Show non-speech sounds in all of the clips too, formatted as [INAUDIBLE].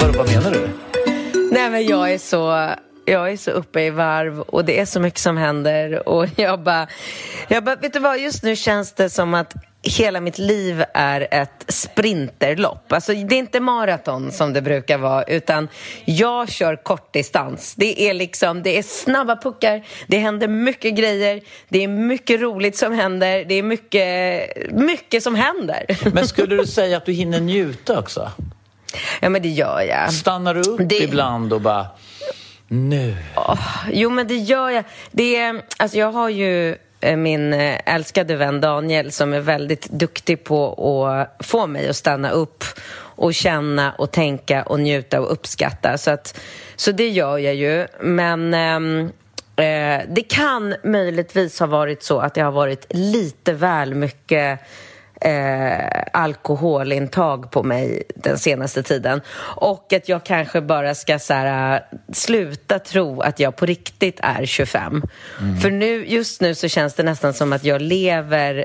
Vad, vad menar du? Nej men jag är så... Jag är så uppe i varv och det är så mycket som händer och [LAUGHS] jag bara, jag bara... Vet du vad, just nu känns det som att hela mitt liv är ett sprinterlopp. Alltså, det är inte maraton som det brukar vara, utan jag kör kortdistans. Det är liksom, det är snabba puckar, det händer mycket grejer, det är mycket roligt som händer, det är mycket, mycket som händer. Men skulle du [LAUGHS] säga att du hinner njuta också? Ja, men det gör jag. Stannar du upp Det- ibland och bara... Nu. Jo, men det gör jag. Det är, alltså jag har ju eh, min eh, älskade vän Daniel som är väldigt duktig på att få mig att stanna upp och känna och tänka och njuta och uppskatta. Så, att, så det gör jag ju. Men ehm, eh, det kan möjligtvis ha varit så att det har varit lite väl mycket eh, alkoholintag på mig den senaste tiden. Och att jag kanske bara ska så här, äh, sluta tro att jag på riktigt är 25. För nu, just nu så känns det nästan som att jag lever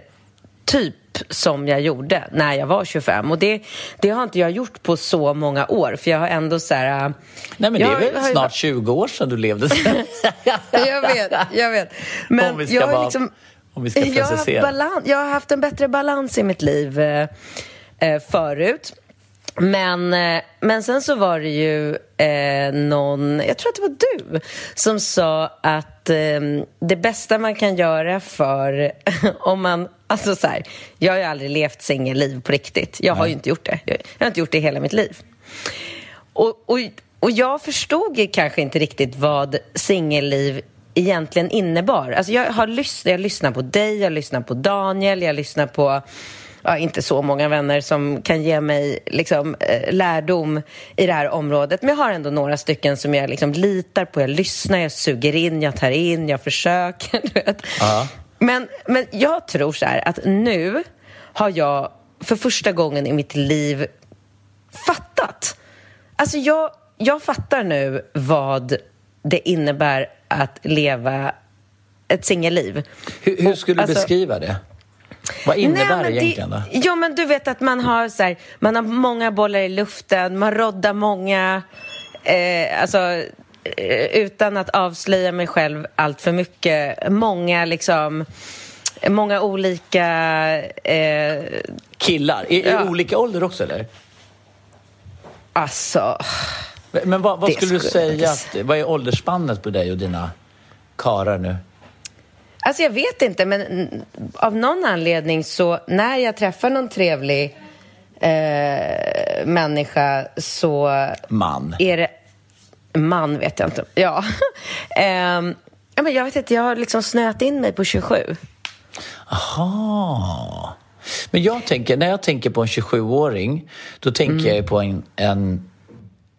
typ som jag gjorde när jag var 25. Och det, det har inte jag gjort på så många år, för jag har ändå så här... äh, Nej, men det jag är väl snart 20 år sedan du levde så. [LAUGHS] jag vet, jag vet. Men jag har bara- liksom... om vi ska jag, har haft balans, jag har haft en bättre balans i mitt liv eh, eh, förut. Men, eh, men sen så var det ju eh, någon, jag tror att det var du, som sa att eh, det bästa man kan göra för [LAUGHS] om man, alltså så här, jag har ju aldrig levt singelliv på riktigt. Jag har ju inte gjort det. Jag, jag har inte gjort det i hela mitt liv. Och, och, och jag förstod kanske inte riktigt vad singelliv egentligen innebar. Alltså jag har lyssnat, jag lyssnar på dig, jag lyssnar på Daniel, jag lyssnar på ja, inte så många vänner som kan ge mig liksom, eh, lärdom i det här området. Men jag har ändå några stycken som jag liksom litar på. Jag lyssnar, jag suger in, jag tar in, jag försöker. [LAUGHS] Du vet. Ja. Men, men jag tror så här att nu har jag för första gången i mitt liv fattat. Alltså jag, jag fattar nu vad det innebär att leva ett singelliv. Hur, hur skulle du Alltså- beskriva det? Vad innebär Nej, det egentligen då? Ja, men du vet att man har, så här, man har många bollar i luften, man roddar många... Eh, alltså, eh, utan att avslöja mig själv allt för mycket, många liksom... Många olika... Eh, Killar? I, Ja. i olika ålder också eller? alltså... Men- Men vad, vad skulle du skulle jag säga, att, vad är åldersspannet på dig och dina karar nu? Alltså jag vet inte, men av någon anledning så när jag träffar någon trevlig eh, människa så Man. är det... Man vet jag inte. Ja. [LAUGHS] Ja men jag vet inte, jag har liksom snöat in mig på 27. Aha. Men jag tänker, när jag tänker på en 27-åring, då tänker Mm. jag på en, en,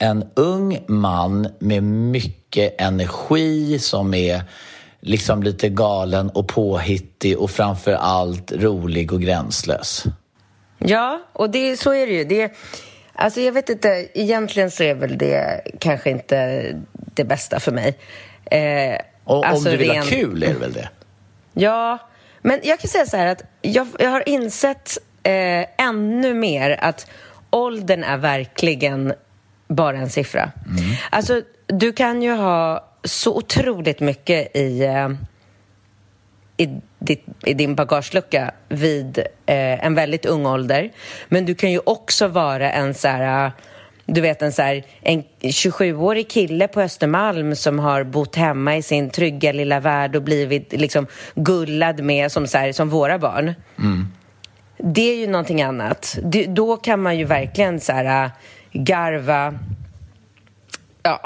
en ung man med mycket energi som är liksom lite galen och påhittig och framför allt rolig och gränslös. Ja, och det, så är det ju. Det, alltså jag vet inte, egentligen så är väl det kanske inte det bästa för mig. Eh, Och alltså om du vill ha rent- kul är det väl det? Ja, men jag kan säga så här att jag, jag har insett eh, ännu mer att åldern är verkligen bara en siffra. Alltså, du kan ju ha så otroligt mycket i, eh, i, ditt, i din bagagelucka vid eh, en väldigt ung ålder. Men du kan ju också vara en så här du vet en, så här, en 27-årig kille på Östermalm som har bott hemma i sin trygga lilla värld och blivit liksom gullad med som, så här, som våra barn. Mm. Det är ju någonting annat. Det, då kan man ju verkligen så här, garva... Ja,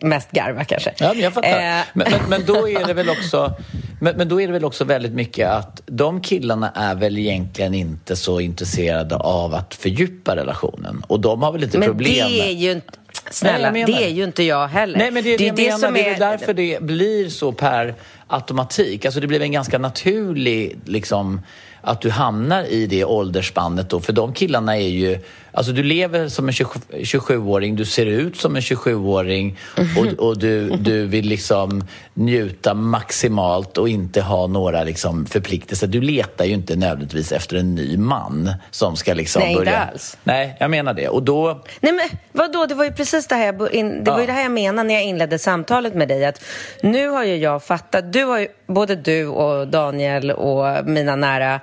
mest garva kanske. Ja, men jag fattar. Eh. Men, men, men, då är det väl också men, men då är det väl också väldigt mycket att de killarna är väl egentligen inte så intresserade av att fördjupa relationen. Och de har väl lite men problem det är ju inte... Snälla, Nej, det är ju inte jag heller. Nej, men det är det, det, det menar. Det är därför det blir så per automatik. Alltså det blir en ganska naturlig liksom att du hamnar i det åldersspannet då. För de killarna är ju... Alltså du lever som en 27-åring, du ser ut som en 27-åring och, och du, du vill liksom njuta maximalt och inte ha några liksom förpliktelser. Du letar ju inte nödvändigtvis efter en ny man som ska liksom Nej, börja... Nej, inte alls. Nej, jag menar det. Och då... Nej, men vadå? Det var ju precis det här jag, in... det, var ju det här jag menade när jag inledde samtalet med dig. Att nu har ju jag fattat... Du har ju, både du och Daniel och mina nära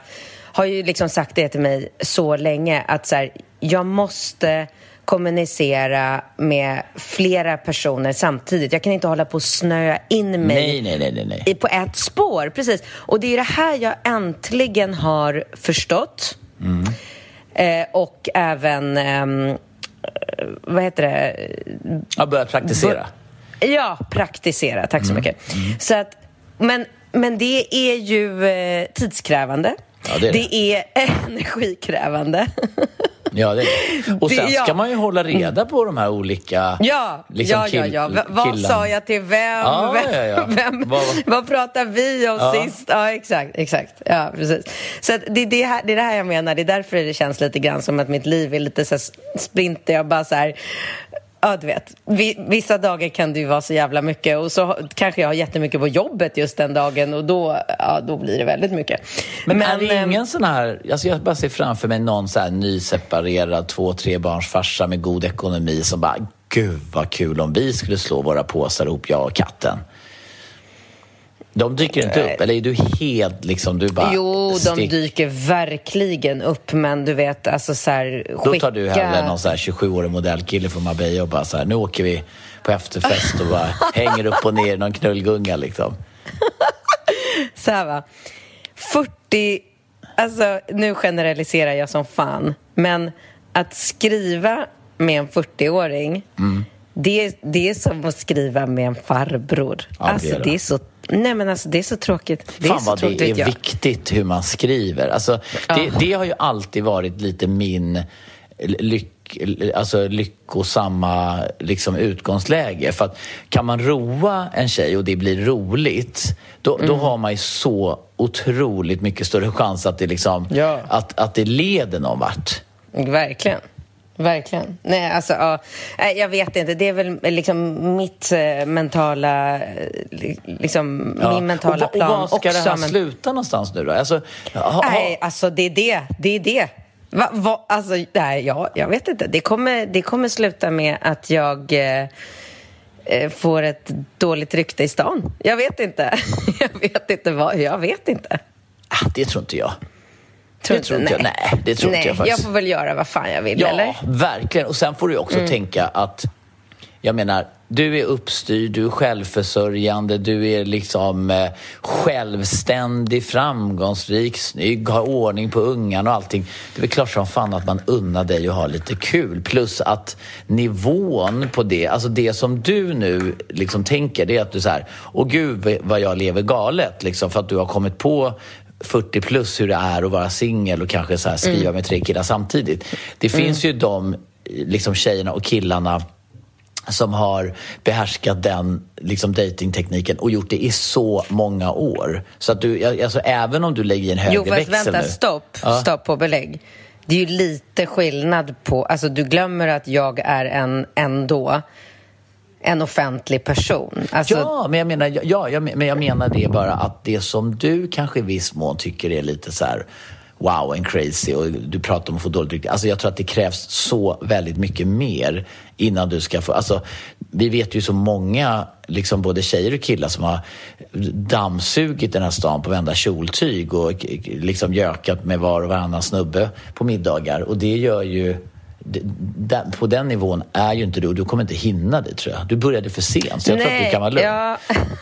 har ju liksom sagt det till mig så länge att så här, jag måste kommunicera med flera personer samtidigt. Jag kan inte hålla på och snöa in mig nej, nej, nej, på ett spår. Precis. Och det är det här jag äntligen har förstått. Mm. Eh, och även, eh, vad heter det? Jag börjat praktisera. Ja, praktisera. Tack så mm. mycket. Mm. Så att, men, men det är ju eh, tidskrävande. Ja, det, är det. det är energikrävande. Ja, det är Och sen det, ja. ska man ju hålla reda på de här olika Ja, liksom, ja, ja, ja. V vad sa jag till vem? Ja, vem, ja, ja. [LAUGHS] vem vad, vad pratar vi om ja. sist? Ja, exakt, exakt. Ja, precis. Så det, det, här, det är det här jag menar. Det är därför det känns lite grann som att mitt liv är lite så sprinter. Jag bara så här Ja, du vet. Vissa dagar kan det ju vara så jävla mycket och så kanske jag har jättemycket på jobbet just den dagen och då, ja, då blir det väldigt mycket. Men, Men är det ingen äm... sån här, alltså jag bara ser framför mig någon så här nyseparerad två, tre barns farsa med god ekonomi som bara, gud vad kul om vi skulle slå våra påsar ihop, jag och katten. De dyker inte upp, eller är du helt liksom, du bara... Jo, de dyker verkligen upp, men du vet, alltså så här, skicka... Då tar du hellre någon så här 27-årig modellkille från Marbella och bara så här, nu åker vi på efterfest och bara [LAUGHS] hänger upp och ner i någon knullgunga liksom. [LAUGHS] så här va, 40, alltså nu generaliserar jag som fan, men att skriva med en 40-åring mm. Det, det är som att skriva med en farbror. Ja, alltså, det, är det. det är så Nej, men alltså det är så tråkigt. Det Fan är så vad tråkigt, det är viktigt hur man skriver. Alltså, det, det har ju alltid varit lite min lyck, alltså lyckosamma liksom, utgångsläge. För att kan man roa en tjej och det blir roligt, då, mm. då har man ju så otroligt mycket större chans att det, liksom, ja. att, att det leder någon vart. Verkligen. Verkligen. Nej, alltså, ja, jag vet inte. Det är väl liksom mitt eh, mentala, eh, liksom, ja. min mentala och, plan Och var ska också, det här men... sluta någonstans nu då? Alltså, ha, nej, alltså det är det. Det är det. Va, va, alltså, nej, ja, jag vet inte. Det kommer, det kommer sluta med att jag eh, eh får ett dåligt rykte i stan. Jag vet inte. [LAUGHS] jag vet inte vad. Jag vet inte. Ah, det tror inte jag. Tror det tror inte jag. Nej, det tror nej, inte jag faktiskt. Jag får väl göra vad fan jag vill, ja, eller? Ja, verkligen. Och sen får du också mm. tänka att, jag menar, du är uppstyrd, du är självförsörjande, du är liksom eh, självständig, framgångsrik, snygg, har ordning på ungarna och allting. Det är väl klart som fan att man unnar dig att ha lite kul. Plus att nivån på det, alltså det som du nu liksom tänker, det är att du så här, åh gud vad jag lever galet, liksom, för att du har kommit på 40 plus hur det är att vara singel och kanske så skriva mm. med tre killar samtidigt. Det mm. finns ju de liksom tjejerna och killarna som har behärskat den liksom, datingtekniken och gjort det i så många år. Så att du, alltså, även om du lägger i en högre jo, växel vänta, nu... stopp, ja. stopp på belägg. Det är ju lite skillnad på, alltså du glömmer att jag är en ändå en offentlig person. Alltså... Ja, men jag menar, ja, jag, men jag menar det bara att det som du kanske i viss mån tycker är lite så här wow and crazy och du pratar om att få dåligt rykte. Alltså jag tror att det krävs så väldigt mycket mer innan du ska få... Alltså, vi vet ju så många, liksom både tjejer och killar som har dammsugit den här stan på vända kjoltyg och liksom gökat med var och varannan snubbe på middagar. Och det gör ju... På den nivån är ju inte du och du kommer inte hinna det tror jag. Du började för sent så jag Nej, tror att du kan vara lugn. Ja.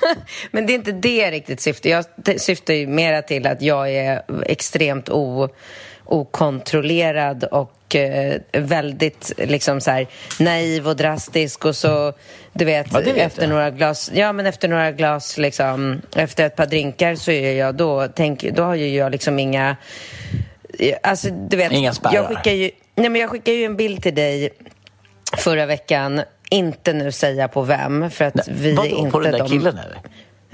[LAUGHS] Men det är inte det riktigt syftet. Jag syftar ju mera till att jag är extremt o okontrollerad och eh, väldigt liksom så här, naiv och drastisk och så du vet, ja, vet efter jag. några glas ja men efter några glas liksom efter ett par drinkar så är jag då tänk, då har ju jag liksom inga alltså du vet inga spärrar. jag skickar ju nej men jag skickar ju en bild till dig förra veckan inte nu säga på vem för att nej, vi vadå, inte på den där de... killen eller?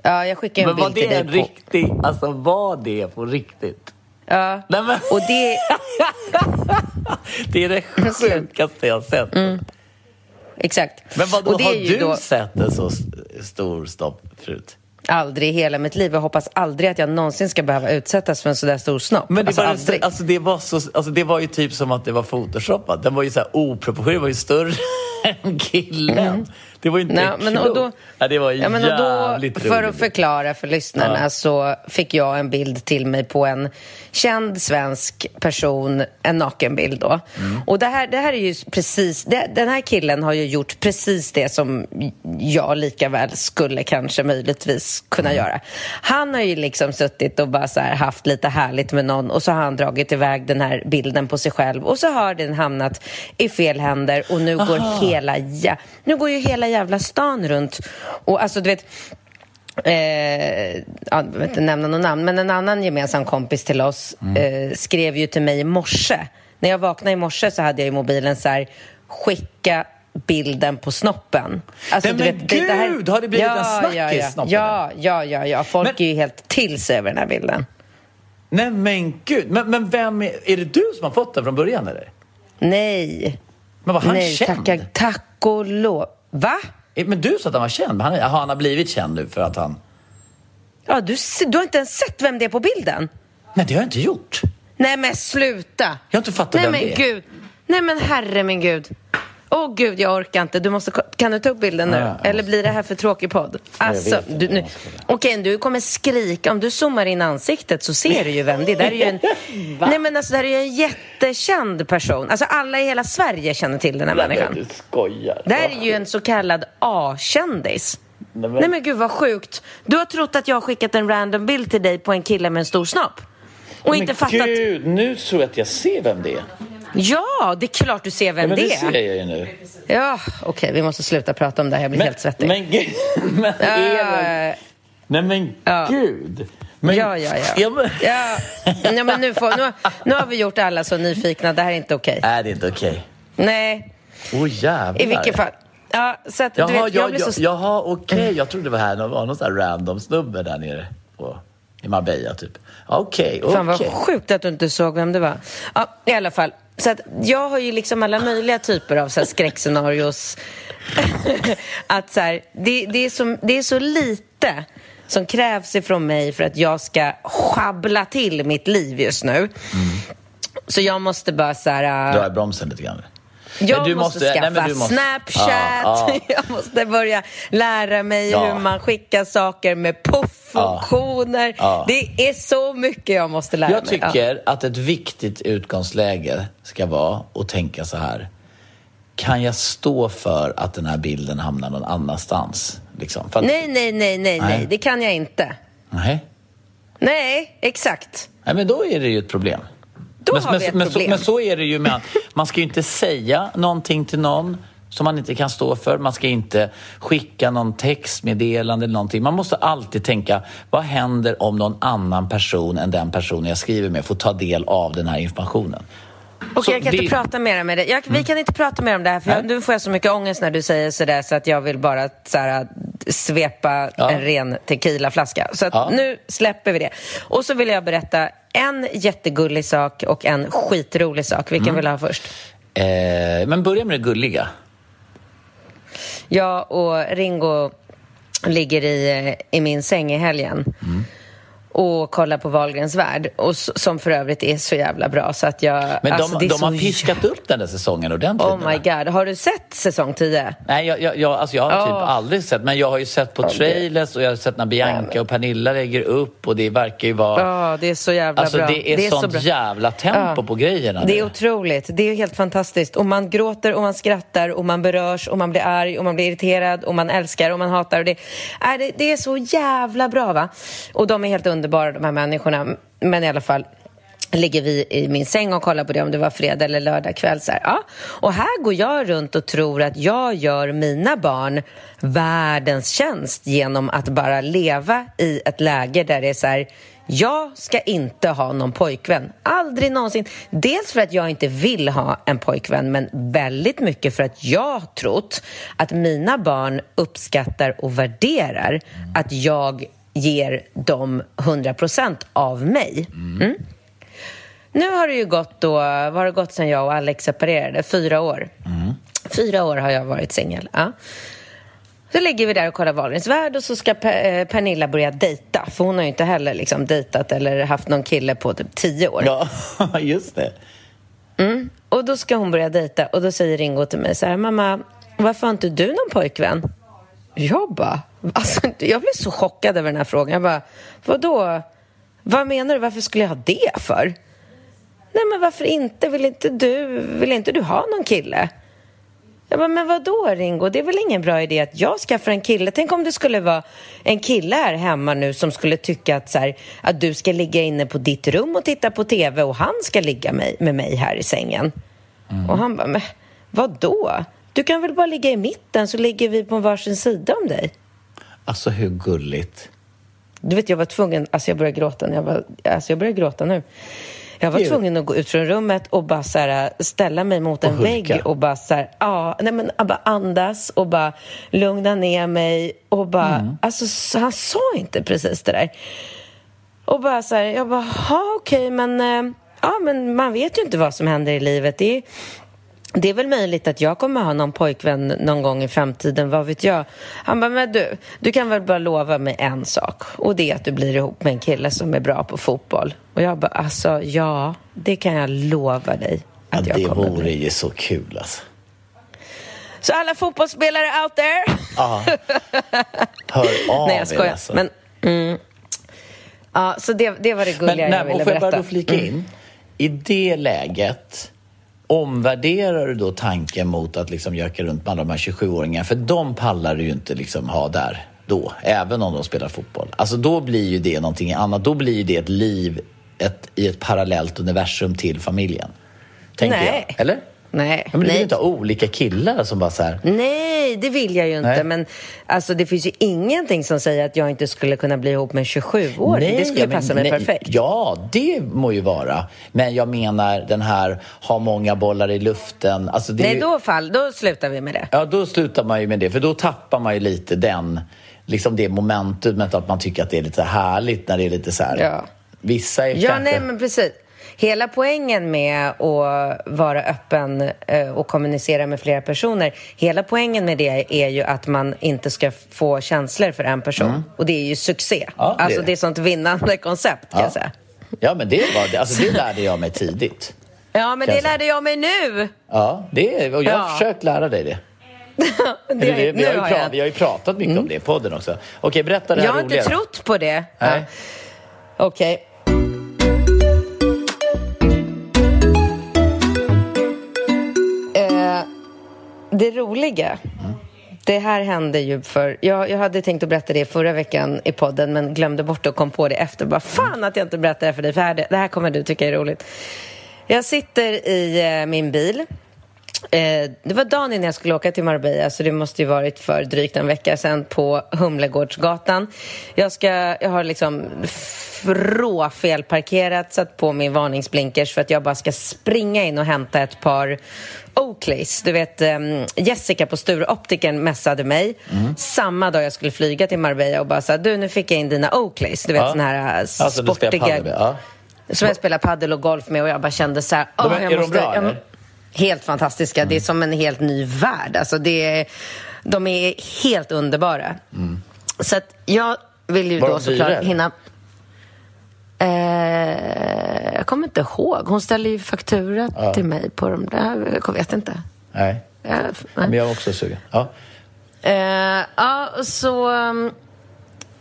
Ja, jag skickar en men bild till dig på... Riktig, alltså var det på riktigt? Ja, Nej, men... och det... [LAUGHS] det är det sjukaste jag sett. Mm. Exakt. Men vadå, har du då... sett en så stor snopp förut? Aldrig i hela mitt liv. Jag hoppas aldrig att jag någonsin ska behöva utsättas för en sådär stor snopp. Men det, alltså, var, aldrig. alltså, det, var så, alltså, det var ju typ som att det var photoshopat. Den var ju så här oproportionerlig, den var ju större [LAUGHS] än killen. Mm. Det var inte Nej, men, och då, ja, Det var ja, men, och då, För att förklara för lyssnarna ja. så fick jag en bild till mig på en känd svensk person, en nakenbild då. Mm. Och det här, det här är ju precis, det, den här killen har ju gjort precis det som jag lika väl skulle kanske möjligtvis kunna mm. göra. Han har ju liksom suttit och bara så haft lite härligt med någon och så har han dragit iväg den här bilden på sig själv och så har den hamnat i fel händer och nu Aha. går hela, ja, nu går ju hela jävla stan runt och alltså du vet Eh, jag vill inte nämna någon namn, men en annan gemensam kompis till oss mm. eh, skrev ju till mig i morse. När jag vaknade i morse så hade jag i mobilen så här, skicka bilden på snoppen. Alltså, Nej, men vet, gud, det här... har det blivit ja, en snackis? Ja, ja, snoppen? ja, ja, ja, ja. Folk men... är ju helt till sig över den här bilden. Nej men gud, men, men vem är, är det du som har fått den från början eller? Nej. Men var han Nej, känd? Tacka, tack och lov. Va? Eh, men du sa att han var känd. Han, han har blivit känd nu för att han... Ja, du, du har inte ens sett vem det är på bilden? Nej, det har jag inte gjort. Nej, men sluta! Jag har inte fattat Nej, vem men det är. Gud. Nej, men herre min gud. Åh oh, gud, jag orkar inte. Du måste, kan du ta upp bilden nu? Ja, Eller blir det här för tråkig podd? Alltså, du, nu, okej, okay, du kommer skrika. Om du zoomar in ansiktet så ser du ju vem det är. Det här är ju en, [LAUGHS] nej, men alltså, det här är en jättekänd person. Alltså, alla i hela Sverige känner till den här nej, människan. Du skojar. Det här är ju en så kallad A-kändis. Nej men... nej men gud vad sjukt. Du har trott att jag har skickat en random bild till dig på en kille med en stor snopp. Och men inte fattat... gud, nu tror jag att jag ser vem det är. Ja, det är klart du ser vem ja, det är. det ser jag ju nu. Ja, okej, okay, vi måste sluta prata om det här. Jag blir men, helt svettig. Men [LAUGHS] men det... Nej men ja. gud. Men, ja, ja, ja. Ja, men, ja. ja men nu, får, nu, nu har vi gjort alla så nyfikna. Det här är inte okej. Okay. Nej, det är inte okej. Okay. Nej. Åh oh, jävlar. I vilket fall. Ja, så att, jaha, du vet, jag, jag, så... jaha okej. Okay. Jag trodde det var här någon, var någon sån här random snubbe där nere på, i Marbella typ. Okej, okay, okej. Fan vad sjukt att du inte såg vem det var. Ja, i alla fall. Så att jag har ju liksom alla möjliga typer av så här skräckscenarios. [LAUGHS] att så här, det, det, är så, det är så lite som krävs ifrån mig för att jag ska schabbla till mitt liv just nu. Mm. Så jag måste bara så här... Dra i bromsen lite grann. Jag måste, måste skaffa nej, måste... Snapchat, ja, ja. [LAUGHS] jag måste börja lära mig ja. hur man skickar saker med puff-funktioner. Det är så mycket jag måste lära jag mig. Jag tycker att ett viktigt utgångsläge ska vara att tänka så här. Kan jag stå för att den här bilden hamnar någon annanstans? Liksom? Att... Nej, nej, nej, nej, nej, det kan jag inte. Nej. Nej, exakt. Nej, men då är det ju ett problem. Då men, har vi ett men, problem. Så, men så är det ju med... Man ska ju inte säga någonting till någon som man inte kan stå för. Man ska inte skicka någon textmeddelande eller någonting. Man måste alltid tänka, vad händer om någon annan person än den personen jag skriver med får ta del av den här informationen? Okej, okay, jag kan det... inte prata mer med dig. Jag, vi mm. kan inte prata mer om det här, för jag, nu får jag så mycket ångest när du säger sådär så att jag vill bara så här, svepa ja. en ren tequilaflaska. Så ja. nu släpper vi det. Och så vill jag berätta en jättegullig sak och en skitrolig sak. Vilken mm. vill du ha först? Eh, men börja med det gulliga. Jag och Ringo ligger i, i min säng i helgen. Mm. Och kolla på Wahlgrens värld, och som för övrigt är så jävla bra. Så att jag, Men alltså, det de, är de har så piskat upp den där säsongen ordentligt Oh my god, har du sett säsong 10? Nej, jag, jag, jag, alltså jag har typ Ja. aldrig sett, men jag har ju sett på trailers och jag har sett när Bianca och Pernilla lägger upp och det verkar ju vara... Ja, det är så jävla alltså bra. det är, så sånt bra. jävla tempo på grejerna Det är nu. otroligt. Det är helt fantastiskt. Och man gråter och man skrattar och man berörs och man blir arg och man blir irriterad och man älskar och man hatar. Och det, är, det, det är så jävla bra, va? Och de är helt underbara, de här människorna. Men i alla fall ligger vi i min säng och kollar på det om det var fredag eller lördag kväll. Så här. Ja. Och här går jag runt och tror att jag gör mina barn världens tjänst genom att bara leva i ett läge där det är så här jag ska inte ha någon pojkvän. Aldrig någonsin. Dels för att jag inte vill ha en pojkvän men väldigt mycket för att jag har trott att mina barn uppskattar och värderar att jag ger dem 100% av mig. Mm. Nu har det ju gått då, vad har det gått sedan jag och Alex separerade? Fyra år. Fyra år har jag varit singel. Ja. Så ligger vi där och kollar Wahlgrens värld och så ska Per- eh, Pernilla börja dejta. För hon har ju inte heller liksom dejtat eller haft någon kille på typ tio år. Ja, [LAUGHS] just det. Och då ska hon börja dejta och då säger Ringo till mig så här, mamma, varför har inte du någon pojkvän? Jag bara, alltså, jag blev så chockad över den här frågan. Jag bara, vadå? Vad menar du? Varför skulle jag ha det för? Nej, men varför inte? Vill inte du, vill inte du ha någon kille? Jag bara, men vadå Ringo? Det är väl ingen bra idé att jag skaffar en kille? Tänk om det skulle vara en kille här hemma nu som skulle tycka att, så här, att du ska ligga inne på ditt rum och titta på TV och han ska ligga med, mig här i sängen. Och han bara, men vadå? Du kan väl bara ligga i mitten så ligger vi på varsin sida om dig. Alltså hur gulligt. Du vet, jag var tvungen, alltså jag började gråta när jag var, alltså jag börjar gråta nu. Jag var Gud. tvungen att gå ut från rummet och bara så här, ställa mig mot en Och vägg och bara så här, ja, nej men bara andas och bara lugna ner mig och bara, Mm. alltså så- han sa inte precis det där. Och bara så här, jag bara, ja okej men, eh, ja men man vet ju inte vad som händer i livet. Det är, det är väl möjligt att jag kommer ha någon pojkvän någon gång i framtiden, vad vet jag? Han bara, men du, du kan väl bara lova mig en sak och det är att du blir ihop med en kille som är bra på fotboll. Och jag bara, alltså ja, det kan jag lova dig Ja, att jag det kommer vore bli. ju så kul alltså. Så alla fotbollsspelare out there! Ja. [LAUGHS] Hör av Nej, jag er skojar. alltså. Men, mm, ja, så det, det var det Men, gulliga nej, jag ville och får jag bara berätta. då flika in? I det läget, omvärderar du då tanken mot att liksom göka runt med alla de här 27-åringarna? För de pallar du ju inte liksom ha där då, även om de spelar fotboll. Alltså då blir ju det någonting annat. Då blir ju det ett liv ett, i ett parallellt universum till familjen. Tänker Nej. jag. Eller? Nej, Ja, men du vill inte ha olika killar som bara så här... Nej, det vill jag ju inte. Nej. Men alltså, det finns ju ingenting som säger att jag inte skulle kunna bli ihop med en 27-åring. Det skulle ja, men passa mig nej, perfekt. Ja, det må ju vara. Men jag menar den här ha många bollar i luften. Alltså Nej, ju- då, fall, då slutar vi med det. Ja, då slutar man ju med det. För då tappar man ju lite den, liksom det momentumet att man tycker att det är lite härligt när det är lite så här. Ja. Vissa är Ja, nej, men precis. Hela poängen med att vara öppen eh, och kommunicera med flera personer, hela poängen med det är ju att man inte ska få känslor för en person. Och det är ju succé. Mm. Ja, det är alltså det. det är sånt vinnande koncept kan ja. jag säga. Ja, men det, var, alltså, det lärde jag mig tidigt. Ja, men Kan det lärde jag mig nu. Ja, det, är- och jag har Ja. försökt lära dig det. [LAUGHS] Det, det vi, nu har ju har pra- jag. vi har ju pratat mycket om det i podden också. Okej, berätta det här Jag har inte roliga. trott på det. Nej. Ja. Okej. Det roliga, det här hände ju för... Jag, jag hade tänkt att berätta det förra veckan i podden men glömde bort och kom på det efter. Bara, fan att jag inte berättade det för dig, för här, det här kommer du tycka är roligt. Jag sitter i eh, min bil. Eh, det var dagen innan jag skulle åka till Marbella så det måste ju varit för drygt en vecka sedan på Humlegårdsgatan. Jag, ska, jag har liksom råfelparkerat, satt på min varningsblinkers för att jag bara ska springa in och hämta ett par Oakleys. Du vet, ehm, Jessica på Stureoptiken messade mig samma dag jag skulle flyga till Marbella och bara sa du nu fick jag in dina Oakleys. Du vet Ja. såna här äh, Alltså, du spelar sportiga... padel ja. Som jag spelar paddel och golf med och jag bara kände så här... Åh, är- jag är de bra, jag-? Helt fantastiska. Det är som en helt ny värld. Alltså det är, de är helt underbara. Så att jag vill ju Var då såklart hinna... Eh, jag kommer inte ihåg. Hon ställde ju faktura Ja. till mig på de där. Jag vet inte. Nej. Jag, nej. Men jag var också sugen. Ja. Eh, ja, så, um,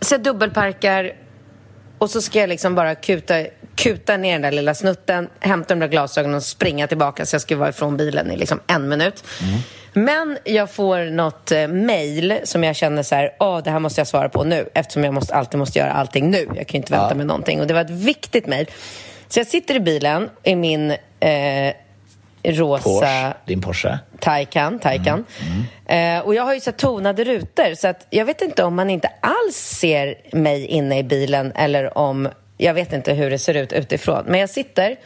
så jag dubbelparkar och så ska jag liksom bara kuta, kuta ner den där lilla snutten, hämta de där glasögonen och springa tillbaka så jag ska vara ifrån bilen i liksom en minut. Men jag får något eh, mail som jag känner så här, åh, det här måste jag svara på nu eftersom jag måste, alltid måste göra allting nu. Jag kan ju inte vänta Ja. med någonting. Och det var ett viktigt mail. Så jag sitter i bilen i min eh, rosa... Porsche. Din Porsche. Taycan, Taycan. Eh, och jag har ju så tonade rutor så att jag vet inte om man inte alls ser mig inne i bilen eller om, jag vet inte hur det ser ut utifrån. Men jag sitter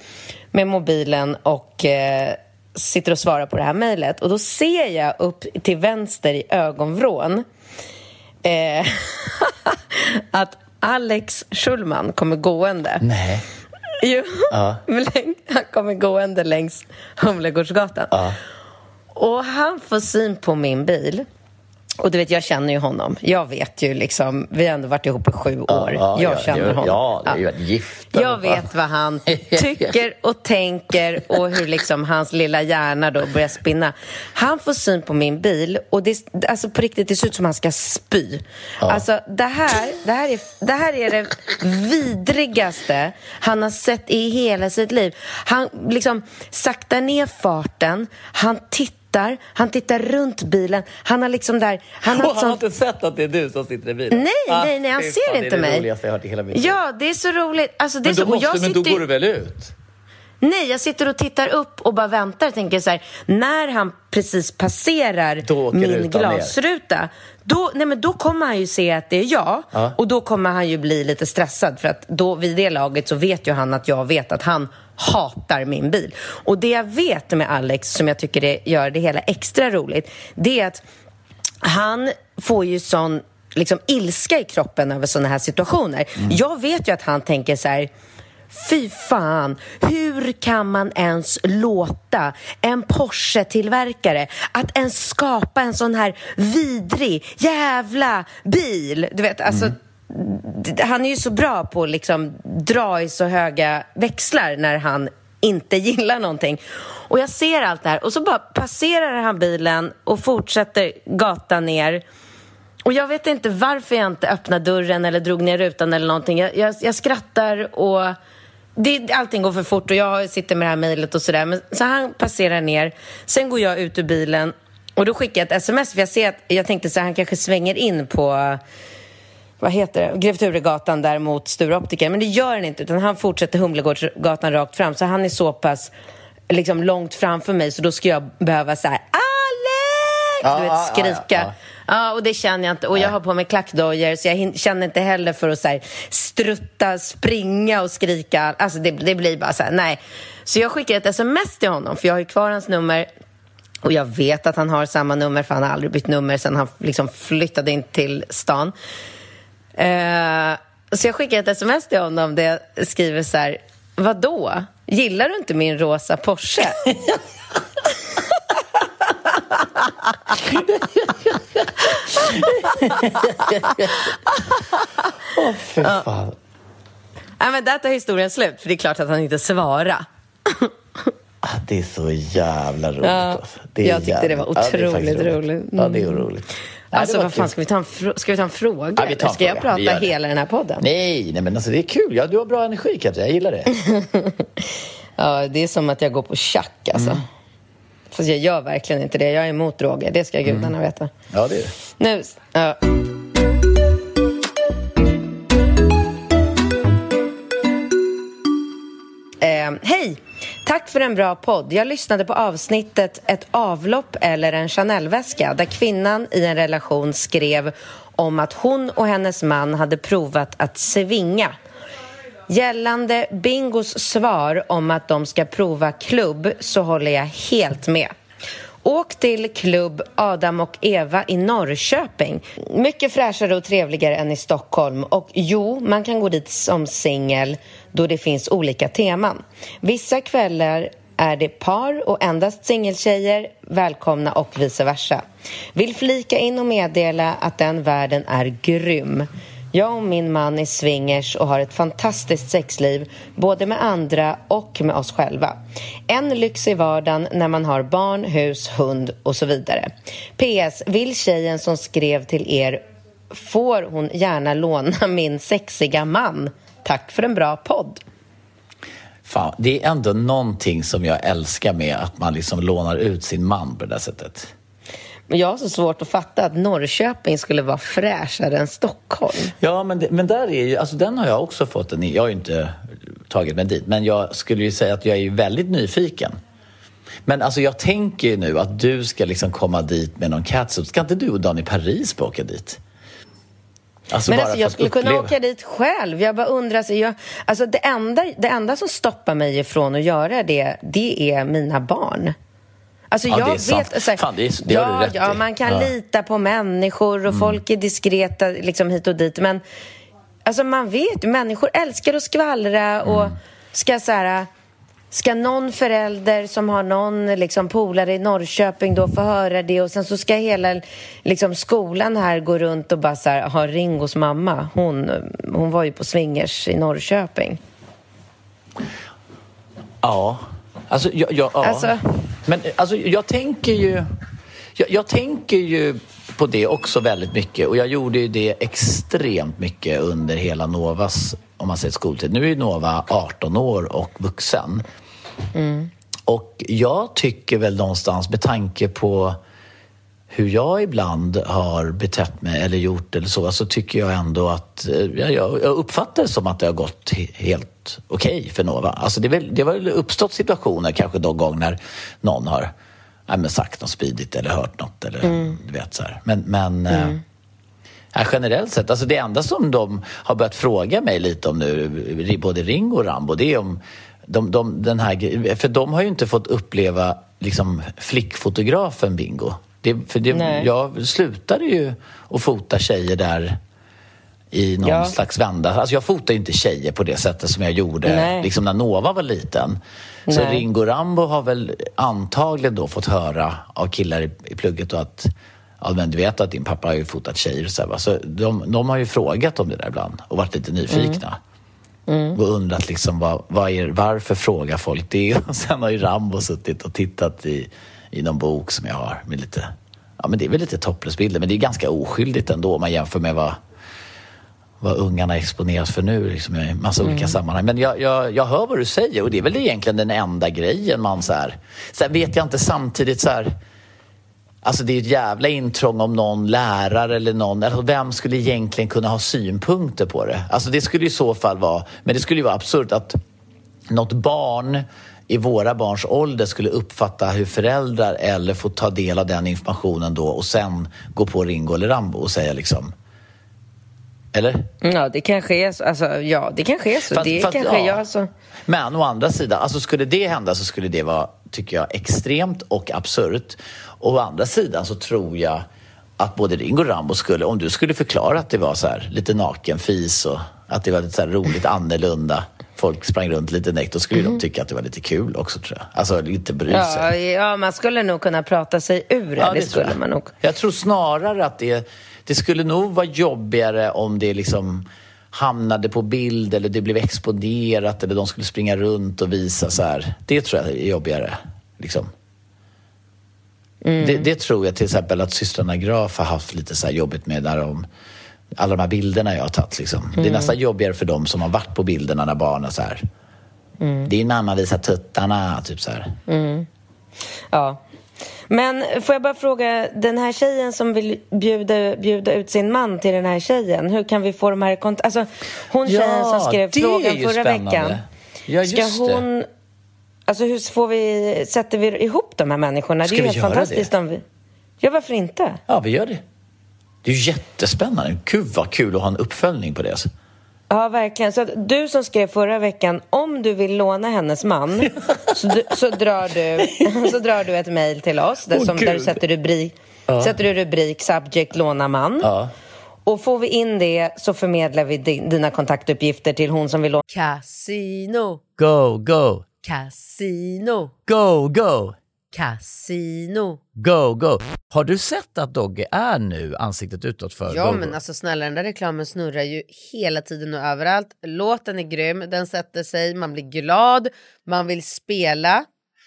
med mobilen och eh, sitter och svarar på det här mejlet och då ser jag upp till vänster i ögonvrån eh, [LAUGHS] att Alex Schulman kommer gående. Nej. Jo, Ja. [LAUGHS] han kommer gående längs Humlegårdsgatan. Ja. Och han får syn på min bil. Och du vet, jag känner ju honom. Jag vet ju liksom, vi har ändå varit ihop i sju år. Ja, jag ja, känner ja, honom. Ja, det är ju ett gifta. Jag vet vad han [LAUGHS] tycker och tänker och hur liksom hans lilla hjärna då börjar spinna. Han får syn på min bil och det, alltså på riktigt, det ser ut som han ska spy. Alltså det här, det, här är, det här är det vidrigaste han har sett i hela sitt liv. Han liksom saktar ner farten, han tittar, han tittar runt bilen. Han har liksom där... Han har [LAUGHS] Och han har inte sett att det är du som sitter i bilen? Nej, Ah, nej, nej, han ser fan, inte Det är mig. det roligaste jag har hört i hela mitt liv. Ja, det är så roligt. Alltså, det Men, då så, och måste, jag men då sitter ju- går du väl ut? Nej, jag sitter och tittar upp och bara väntar och tänker så här, när han precis passerar min ner. glasruta, då, nej, men då kommer han ju se att det är jag Ja. och då kommer han ju bli lite stressad för att då vid det laget så vet ju han att jag vet att han hatar min bil. Och det jag vet med Alex som jag tycker det gör det hela extra roligt, det är att han får ju sån liksom, ilska i kroppen över såna här situationer. Jag vet ju att han tänker så här Fy fan, hur kan man ens låta en Porsche-tillverkare att ens skapa en sån här vidrig jävla bil? Du vet, alltså, d- han är ju så bra på att liksom dra i så höga växlar när han inte [LAUGHS] gillar någonting. Och jag ser allt det här och så bara passerar han bilen och fortsätter gatan ner. Och jag vet inte varför jag inte öppnade dörren eller drog ner rutan eller någonting. Jag, jag, jag skrattar och det, allting går för fort och jag sitter med det här mejlet och sådär. Men så han passerar ner. Sen går jag ut ur bilen och då skickar jag ett sms för jag ser att jag tänkte så här, han kanske svänger in på vad heter det, Grev Turegatan där mot Sture Optiker. Men det gör han inte, utan han fortsätter Humlegårdsgatan rakt fram. Så han är så pass liksom, långt framför mig, så då ska jag behöva så här, Alex! Du vet, ja, ja, skrika. ja. Ja, och det känner jag inte. Och jag har på mig klackdojor så jag känner inte heller för att så här, strutta, springa och skrika. Alltså det, det blir bara så här, nej. Så jag skickar ett sms till honom, för jag har ju kvar hans nummer. Och jag vet att han har samma nummer, för han har aldrig bytt nummer sedan han liksom flyttade in till stan. Eh, så jag skickar ett sms till honom där jag skriver så här, vadå? Gillar du inte min rosa Porsche? [LAUGHS] Fy fan. Nej, men där tar historien slut, för det är klart att han inte svarar. Ah, Det är så jävla roligt. Ja, alltså. jag tyckte det var jävla- ja, det otroligt faktiskt roligt. Ja, det är roligt. Alltså, vad fan, ska vi ta en, ska vi ta en fråga? Ja, vi tar en ska jag fråga. Vi prata hela den här podden? Nej, nej, men alltså det är kul. Ja, du har bra energi, Katja. Jag gillar det. [LAUGHS] Ja, det är som att jag går på tjack, alltså. Mm. Fast jag gör verkligen inte det. Jag är emot droger, det ska Mm. gudarna veta. Ja, det är. Nu, ja. Eh, Hej! Tack för en bra podd. Jag lyssnade på avsnittet Ett avlopp eller en Chanel-väska där kvinnan i en relation skrev om att hon och hennes man hade provat att svinga. Gällande Bingos svar om att de ska prova klubb så håller jag helt med. Åk till klubb Adam och Eva i Norrköping. Mycket fräschare och trevligare än i Stockholm. Och jo, man kan gå dit som singel då det finns olika teman. Vissa kvällar är det par och endast singeltjejer välkomna och vice versa. Vill flika in och meddela att den världen är grym. Jag och min man är swingers och har ett fantastiskt sexliv både med andra och med oss själva. En lyx i vardagen när man har barn, hus, hund och så vidare. PS. Vill tjejen som skrev till er får hon gärna låna min sexiga man? Tack för en bra podd. Fan, det är ändå någonting som jag älskar med att man liksom lånar ut sin man på det där sättet. Men jag har så svårt att fatta att Norrköping skulle vara fräschare än Stockholm. Ja, men, det, men där är ju, alltså den har jag också fått en, jag har ju inte tagit mig dit, men jag skulle ju säga att jag är väldigt nyfiken. Men alltså jag tänker ju nu att du ska liksom komma dit med någon catsuit. Ska inte du och Daniel Paris åka dit? Alltså men alltså, jag skulle uppleva. kunna åka dit själv. Jag bara undrar, alltså, jag, alltså det, enda, det enda som stoppar mig ifrån att göra det, det är mina barn. Alltså ja, jag det är vet, alltså, Fan, det, är, det ja, har du rätt ja, man kan ja. lita på människor och mm. folk är diskreta liksom hit och dit. Men alltså man vet människor älskar att skvallra och mm. ska så här, Ska någon förälder som har någon liksom, polare i Norrköping då få höra det och sen så ska hela liksom, skolan här gå runt och bara så här, ha Ringos mamma. Hon, hon var ju på swingers i Norrköping. Ja, alltså, jag, jag, ja. Alltså... Men alltså, jag tänker ju... Jag, jag, tänker ju på det också väldigt mycket och jag gjorde ju det extremt mycket under hela Novas, om man säger skoltid. Nu är Nova 18 år och vuxen. Mm. Och jag tycker väl någonstans med tanke på hur jag ibland har betett mig eller gjort eller så, så tycker jag ändå att eh, jag, jag uppfattar det som att det har gått helt okej okay för Nova. Alltså det, väl, det har väl uppstått situationer kanske någon gång när någon har ja, men sagt något spidigt eller hört något eller mm. du vet så här. Men, men mm. eh, generellt sett, alltså det enda som de har börjat fråga mig lite om nu, både Ringo och Rambo, det är om de, de, den här, för de har ju inte fått uppleva liksom, flickfotografen Bingo. Det, för det, jag slutade ju att fota tjejer där i någon ja. slags vända. Alltså jag fotar ju inte tjejer på det sättet som jag gjorde liksom när Nova var liten. Så Nej. Ringo Rambo har väl antagligen då fått höra av killar i, i plugget då att ja, men du vet att din pappa har ju fotat tjejer och så, här, så de, de, har ju frågat om det där ibland och varit lite nyfikna. Mm. Mm. Och undrat liksom vad, vad är, varför frågar folk det? [LAUGHS] Och sen har ju Rambo suttit och tittat i, i någon bok som jag har med lite, ja men det är väl lite topless-bilder men det är ganska oskyldigt ändå om man jämför med vad, vad ungarna exponeras för nu liksom, i massa mm. olika sammanhang. Men jag, jag, jag hör vad du säger och det är väl egentligen den enda grejen man så här, Sen vet jag inte samtidigt så här Alltså det är ett jävla intrång om någon lärare eller någon, alltså vem skulle egentligen kunna ha synpunkter på det? Alltså det skulle i så fall vara, men det skulle ju vara absurt att något barn i våra barns ålder skulle uppfatta hur föräldrar eller få ta del av den informationen då och sen gå på Ringo eller Rambo och säga liksom eller? Ja, det kanske är så. Alltså, ja, det kanske är så. Fast, det fast, kanske ja. jag så. Men å andra sidan, alltså skulle det hända så skulle det vara, tycker jag, extremt och absurt. Och å andra sidan så tror jag att både Ringo och Rambo skulle, om du skulle förklara att det var så här lite nakenfis och att det var lite så roligt annorlunda folk sprang runt lite näckt, då skulle mm. de tycka att det var lite kul också tror jag. Alltså lite bry sig. Ja, ja, man skulle nog kunna prata sig ur. Ja, det, det skulle man nog. Jag tror snarare att det, det skulle nog vara jobbigare om det liksom hamnade på bild eller det blev exponerat eller de skulle springa runt och visa så här. Det tror jag är jobbigare. Liksom. Mm. Det, det, tror jag till exempel att systrarna Graf har haft lite så jobbigt med när de, alla de här bilderna jag har tagit. Liksom. Mm. Det är mm. nästan jobbigare för dem som har varit på bilderna när barnen så här. Mm. Din mamma visar tuttarna, typ så här. Mm. Ja. Men får jag bara fråga, den här tjejen som vill bjuda, bjuda ut sin man till den här tjejen, hur kan vi få de här kont- Alltså, hon tjejen ja, som skrev frågan förra spännande. veckan. Ja, just ska hon det. Alltså hur får vi, sätter vi ihop de här människorna? Ska det är helt fantastiskt det? om vi... Ja, varför inte? Ja, vi gör det. Det är ju jättespännande. Gud vad kul att ha en uppföljning på det. Alltså. Ja, verkligen. Så du som skrev förra veckan, om du vill låna hennes man [LAUGHS] så, du, så, drar, du, [LAUGHS] så drar du ett mejl till oss där, oh, som, där du sätter rubrik, ja. sätter du rubrik subject låna man. Ja. Och får vi in det så förmedlar vi dina kontaktuppgifter till hon som vill låna. Casino. Go, go. Casino. Go, go! Casino. Go, go! Har du sett att Dogge är nu ansiktet utåt för Ja Go, men Go? alltså snälla den där reklamen snurrar ju hela tiden och överallt. Låten är grym, den sätter sig, man blir glad, man vill spela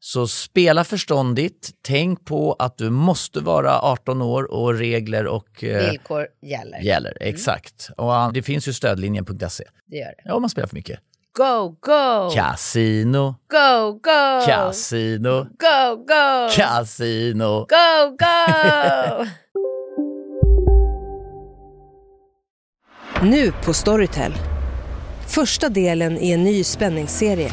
Så spela förståndigt. Tänk på att du måste vara 18 år och regler och eh, Villkor gäller. gäller. Exakt. Och ah, det finns ju stödlinjen.se. Det gör det. Ja, om man spelar för mycket. Go, go! Casino, Go, go! casino, Go, go! casino. Go, go! [LAUGHS] Nu på Storytel. Första delen i en ny spänningsserie.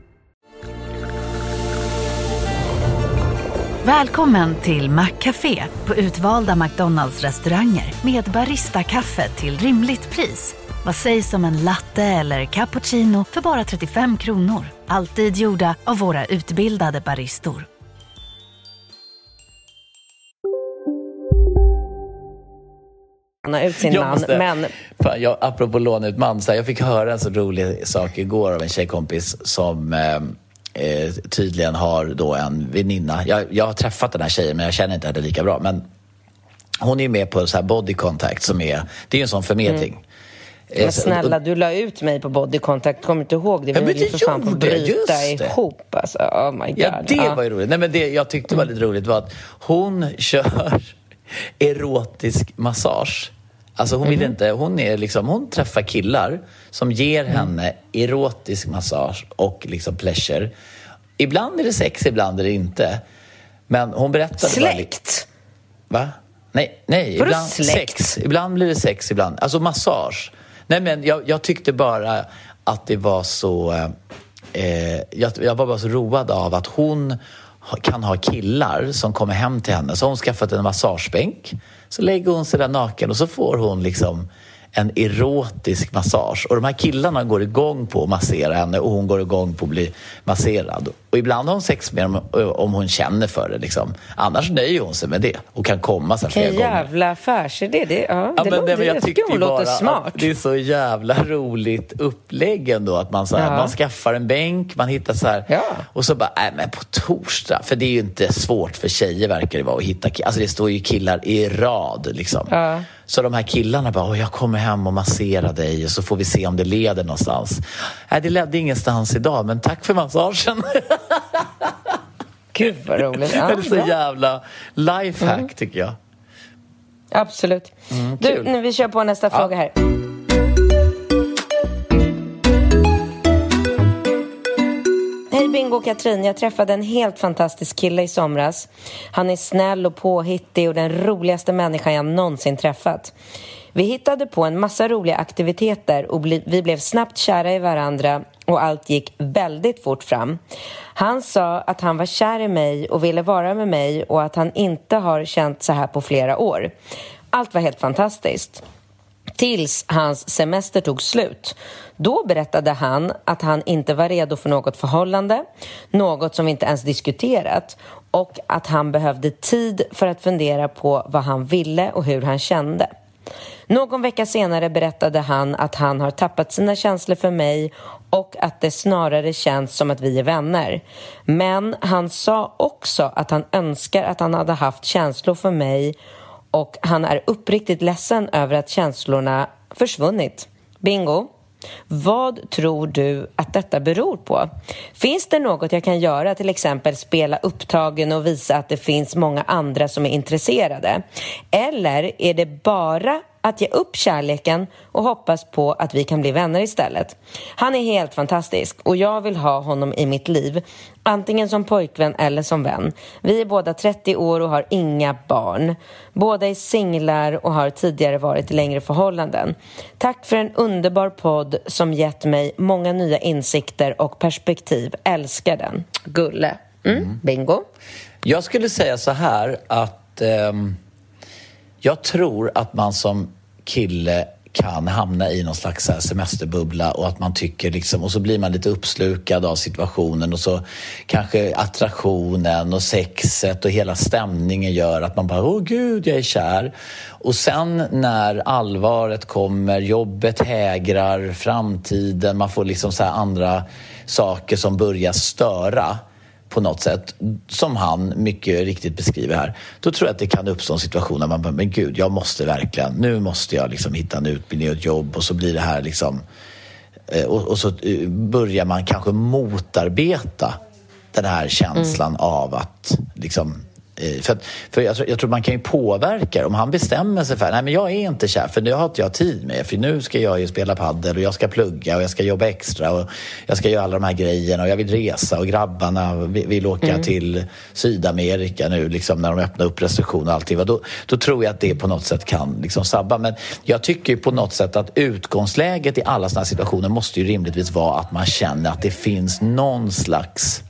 Välkommen till Maccafé på utvalda McDonalds restauranger med Baristakaffe till rimligt pris. Vad sägs om en latte eller cappuccino för bara 35 kronor? Alltid gjorda av våra utbildade baristor. låna ut sin Jag man. Men Fan, jag, apropå låna ut man, så här, jag fick höra en så rolig sak igår av en tjejkompis som eh, eh, tydligen har då en väninna. Jag, jag har träffat den här tjejen men jag känner inte henne lika bra. Men hon är med på så här body contact som är, det är en sån förmedling. Eh, men snälla, du la ut mig på body contact. Kommer inte ihåg det? Vi Ja, men det för fan på att bryta ihop. Alltså. Oh my god. Ja, det var ju roligt. Nej, men det jag tyckte var lite roligt var att hon [LAUGHS] kör erotisk massage. Alltså hon vill inte, hon är liksom, hon träffar killar som ger henne erotisk massage och liksom pleasure. Ibland är det sex, ibland är det inte. Men hon bara li- Släkt? Va? Nej, nej ibland släkt? sex. Ibland blir det sex, ibland. Alltså massage. Nej, men jag, jag tyckte bara att det var så... Eh, jag, jag var bara så road av att hon kan ha killar som kommer hem till henne. Så har hon skaffat en massagebänk. Så lägger hon sig där naken och så får hon liksom en erotisk massage. Och de här killarna går igång på att massera henne och hon går igång på att bli masserad. Och ibland har hon sex med dem om hon känner för det. Liksom. Annars nöjer hon sig med det och kan komma sen flera Vilken gånger. jävla affärsidé. Det, ja, Ja, det men, låter, nej, men jag, jag tycker hon låter smart. det är så jävla roligt upplägg ändå. Att man, så här, Ja. man skaffar en bänk, man hittar så här. Ja. Och så bara, nej men på torsdag. För det är ju inte svårt för tjejer verkar det vara att hitta Alltså det står ju killar i rad liksom. Ja. Så de här killarna bara, jag kommer hem och masserar dig och så får vi se om det leder någonstans. Nej, det ledde ingenstans idag, men tack för massagen. [LAUGHS] [LAUGHS] Gud vad roligt. Ja, det är så bra. jävla lifehack tycker jag. Absolut. du, Mm, kul. nu vi kör på nästa fråga här. Hej Bingo och Katrin, jag träffade en helt fantastisk kille i somras. Han är snäll och påhittig och den roligaste människan jag någonsin träffat. Vi hittade på en massa roliga aktiviteter och bli, vi blev snabbt kära i varandra och allt gick väldigt fort fram. Han sa att han var kär i mig och ville vara med mig och att han inte har känt så här på flera år. Allt var helt fantastiskt. Tills hans semester tog slut. Då berättade han att han inte var redo för något förhållande, något som vi inte ens diskuterat och att han behövde tid för att fundera på vad han ville och hur han kände. Någon vecka senare berättade han att han har tappat sina känslor för mig och att det snarare känns som att vi är vänner. Men han sa också att han önskar att han hade haft känslor för mig och han är uppriktigt ledsen över att känslorna försvunnit. Bingo! Vad tror du att detta beror på? Finns det något jag kan göra, till exempel spela upptagen och visa att det finns många andra som är intresserade? Eller är det bara att ge upp kärleken och hoppas på att vi kan bli vänner istället. Han är helt fantastisk och jag vill ha honom i mitt liv, antingen som pojkvän eller som vän. Vi är båda 30 år och har inga barn. Båda är singlar och har tidigare varit i längre förhållanden. Tack för en underbar podd som gett mig många nya insikter och perspektiv. Älskar den. Gulle. Mm, bingo. Jag skulle säga så här att ehm, jag tror att man som kille kan hamna i någon slags semesterbubbla och att man tycker liksom, och så blir man lite uppslukad av situationen och så kanske attraktionen och sexet och hela stämningen gör att man bara, åh gud, jag är kär. Och sen när allvaret kommer, jobbet hägrar, framtiden, man får liksom så här andra saker som börjar störa på något sätt, som han mycket riktigt beskriver här, då tror jag att det kan uppstå en situation där man bara, men gud, jag måste verkligen, nu måste jag liksom hitta en utbildning och ett jobb och så blir det här liksom, eh, och, och så eh, börjar man kanske motarbeta den här känslan mm. av att liksom Eh, för, för jag, tror, jag tror man kan ju påverka om han bestämmer sig för nej men jag är inte kär för det har inte jag tid med för nu ska jag ju spela paddel och jag ska plugga och jag ska jobba extra och jag ska göra alla de här grejerna och jag vill resa och grabbarna vill, vill åka mm. till Sydamerika nu liksom när de öppnar upp restriktioner och allting. Då, då tror jag att det på något sätt kan liksom sabba. Men jag tycker på något sätt att utgångsläget i alla sådana här situationer måste ju rimligtvis vara att man känner att det finns någon slags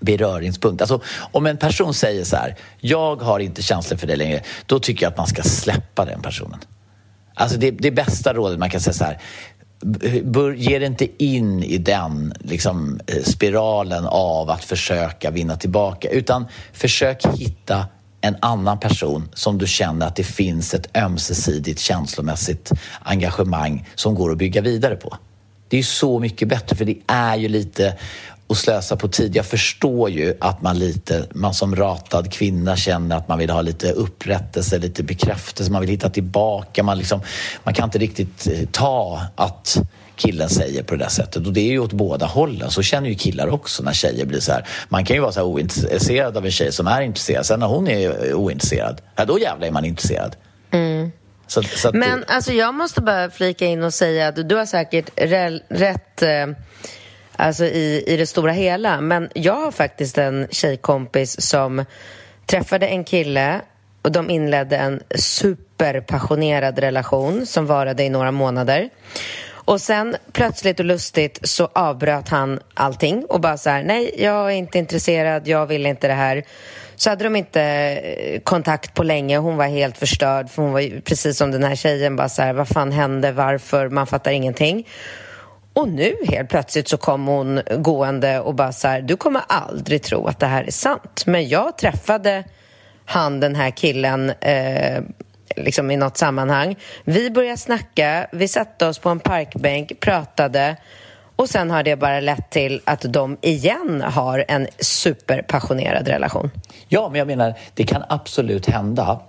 beröringspunkt. Alltså, om en person säger så här, jag har inte känslor för dig längre, då tycker jag att man ska släppa den personen. Alltså det, det bästa rådet man kan säga så här, bör, ge dig inte in i den liksom, eh, spiralen av att försöka vinna tillbaka, utan försök hitta en annan person som du känner att det finns ett ömsesidigt känslomässigt engagemang som går att bygga vidare på. Det är så mycket bättre, för det är ju lite och slösa på tid. Jag förstår ju att man lite, man som ratad kvinna känner att man vill ha lite upprättelse, lite bekräftelse, man vill hitta tillbaka. Man, liksom, man kan inte riktigt eh, ta att killen säger på det där sättet. Och det är ju åt båda hållen. Så känner ju killar också när tjejer blir så här. Man kan ju vara så här ointresserad av en tjej som är intresserad. Sen när hon är ointresserad, ja, då jävlar är man intresserad. Mm. Så, så Men det... alltså jag måste bara flika in och säga att du har säkert rätt eh alltså i, i det stora hela. Men jag har faktiskt en tjejkompis som träffade en kille och de inledde en superpassionerad relation som varade i några månader. Och sen plötsligt och lustigt så avbröt han allting och bara så här, nej, jag är inte intresserad, jag vill inte det här. Så hade de inte eh, kontakt på länge, hon var helt förstörd för hon var precis som den här tjejen bara så här, vad fan hände, varför, man fattar ingenting. Och nu helt plötsligt så kom hon gående och bara så här, du kommer aldrig tro att det här är sant. Men jag träffade han, den här killen, eh, liksom i något sammanhang. Vi började snacka, vi satte oss på en parkbänk, pratade och sen har det bara lett till att de igen har en superpassionerad relation. Ja, men jag menar, det kan absolut hända.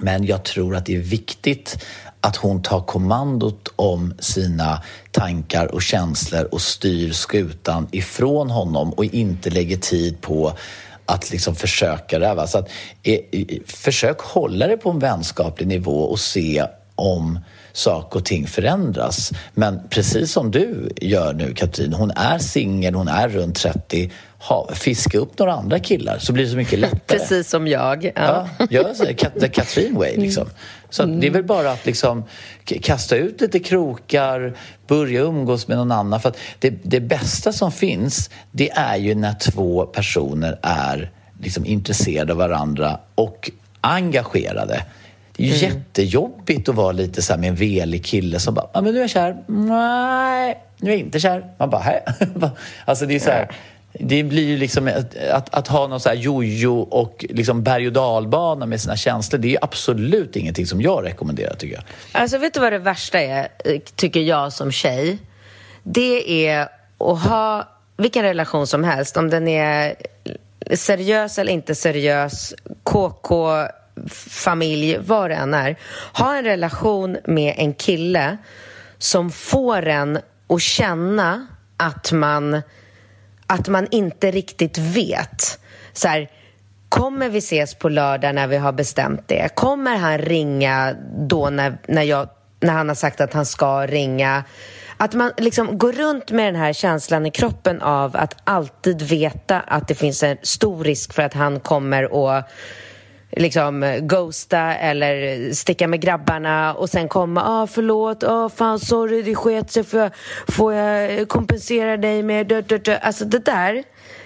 Men jag tror att det är viktigt att hon tar kommandot om sina tankar och känslor och styr skutan ifrån honom och inte lägger tid på att liksom försöka det. Så att, eh, försök hålla det på en vänskaplig nivå och se om saker och ting förändras. Men precis som du gör nu, Katrin, hon är singel, hon är runt 30. Ha, fiska upp några andra killar så blir det så mycket lättare. [LAUGHS] Precis som jag. Ja, ja gör the Katrin way liksom. Så mm. det är väl bara att liksom kasta ut lite krokar, börja umgås med någon annan. För det, det, bästa som finns, det är ju när två personer är liksom intresserade av varandra och engagerade. Det är ju mm. jättejobbigt att vara lite så med en velig kille som bara, ja men nu är jag kär. Nej, nu är jag inte kär. Man bara, hej. [LAUGHS] alltså det är så här, det blir ju liksom att, att, att, ha någon så här jojo och liksom berg och dalbana med sina känslor. Det är absolut ingenting som jag rekommenderar tycker jag. Alltså vet du vad det värsta är, eh, tycker jag som tjej? Det är att ha vilken relation som helst, om den är seriös eller inte seriös, KK, familj, vad det än är. Ha en relation med en kille som får en att känna att man att man inte riktigt vet. Så här, Kommer vi ses på lördag när vi har bestämt det? Kommer han ringa då när, när, jag, när han har sagt att han ska ringa? Att man liksom går runt med den här känslan i kroppen av att alltid veta att det finns en stor risk för att han kommer att liksom ghosta eller sticka med grabbarna och sen komma, ah förlåt, ah fan sorry det sket sig, får jag, får jag kompensera dig med, dö, dö, dö. alltså det där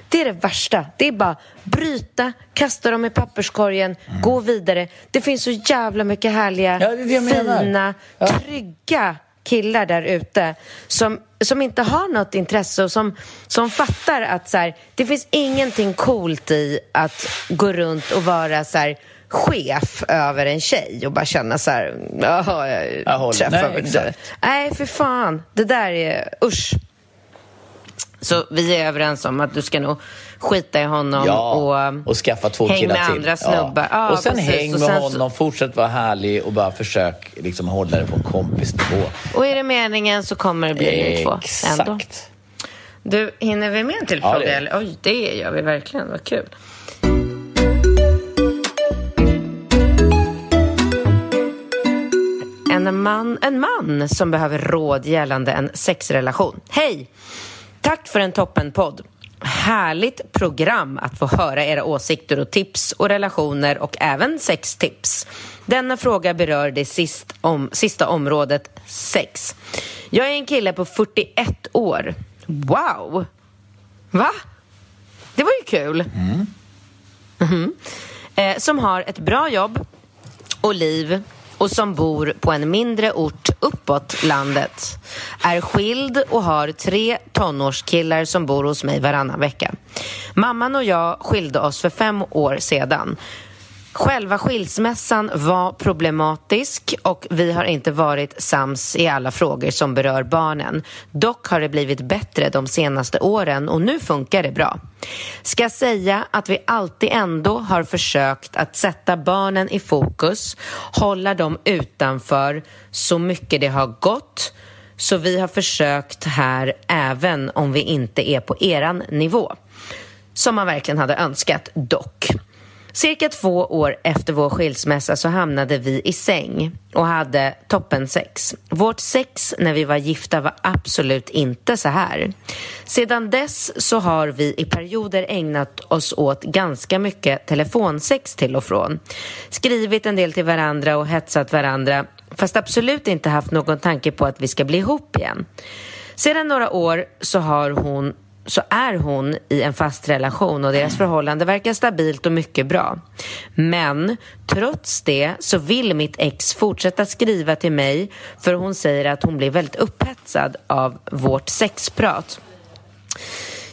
det är det värsta. Det är bara bryta, kasta dem i papperskorgen, mm. gå vidare. Det finns så jävla mycket härliga, ja, fina, ja. trygga killar där ute som, som inte har något intresse och som, som fattar att så här, det finns ingenting coolt i att gå runt och vara så här, chef över en tjej och bara känna så här, jag, jag träffar Nej, exakt. Nej, för fan. Det där är, usch. Så vi är överens om att du ska nog skita i honom ja, och, och skaffa två häng killar med till. andra snubbar. Ja. Ja, och sen precis. häng med sen honom, så... fortsätt vara härlig och bara försök liksom hålla det på en kompisnivå. Och är det meningen så kommer det bli ni två ändå. Du, hinner vi med en till fråga? Ja, det. Oj, det gör vi verkligen. Vad kul. En man, en man som behöver råd gällande en sexrelation. Hej! Tack för en toppenpodd. Härligt program att få höra era åsikter och tips och relationer och även sextips. Denna fråga berör det sist om, sista området sex. Jag är en kille på 41 år. Wow! Va? Det var ju kul. Mm. Mm -hmm. eh, som har ett bra jobb och liv och som bor på en mindre ort uppåt landet. Är skild och har tre tonårskillar som bor hos mig varannan vecka. Mamman och jag skilde oss för fem år sedan. Själva skilsmässan var problematisk och vi har inte varit sams i alla frågor som berör barnen. Dock har det blivit bättre de senaste åren och nu funkar det bra. Ska säga att vi alltid ändå har försökt att sätta barnen i fokus, hålla dem utanför så mycket det har gått så vi har försökt här även om vi inte är på eran nivå. Som man verkligen hade önskat, dock. Cirka två år efter vår skilsmässa så hamnade vi i säng och hade toppen sex. Vårt sex när vi var gifta var absolut inte så här. Sedan dess så har vi i perioder ägnat oss åt ganska mycket telefonsex till och från. Skrivit en del till varandra och hetsat varandra fast absolut inte haft någon tanke på att vi ska bli ihop igen. Sedan några år så har hon så är hon i en fast relation och deras förhållande verkar stabilt och mycket bra. Men trots det så vill mitt ex fortsätta skriva till mig för hon säger att hon blir väldigt upphetsad av vårt sexprat.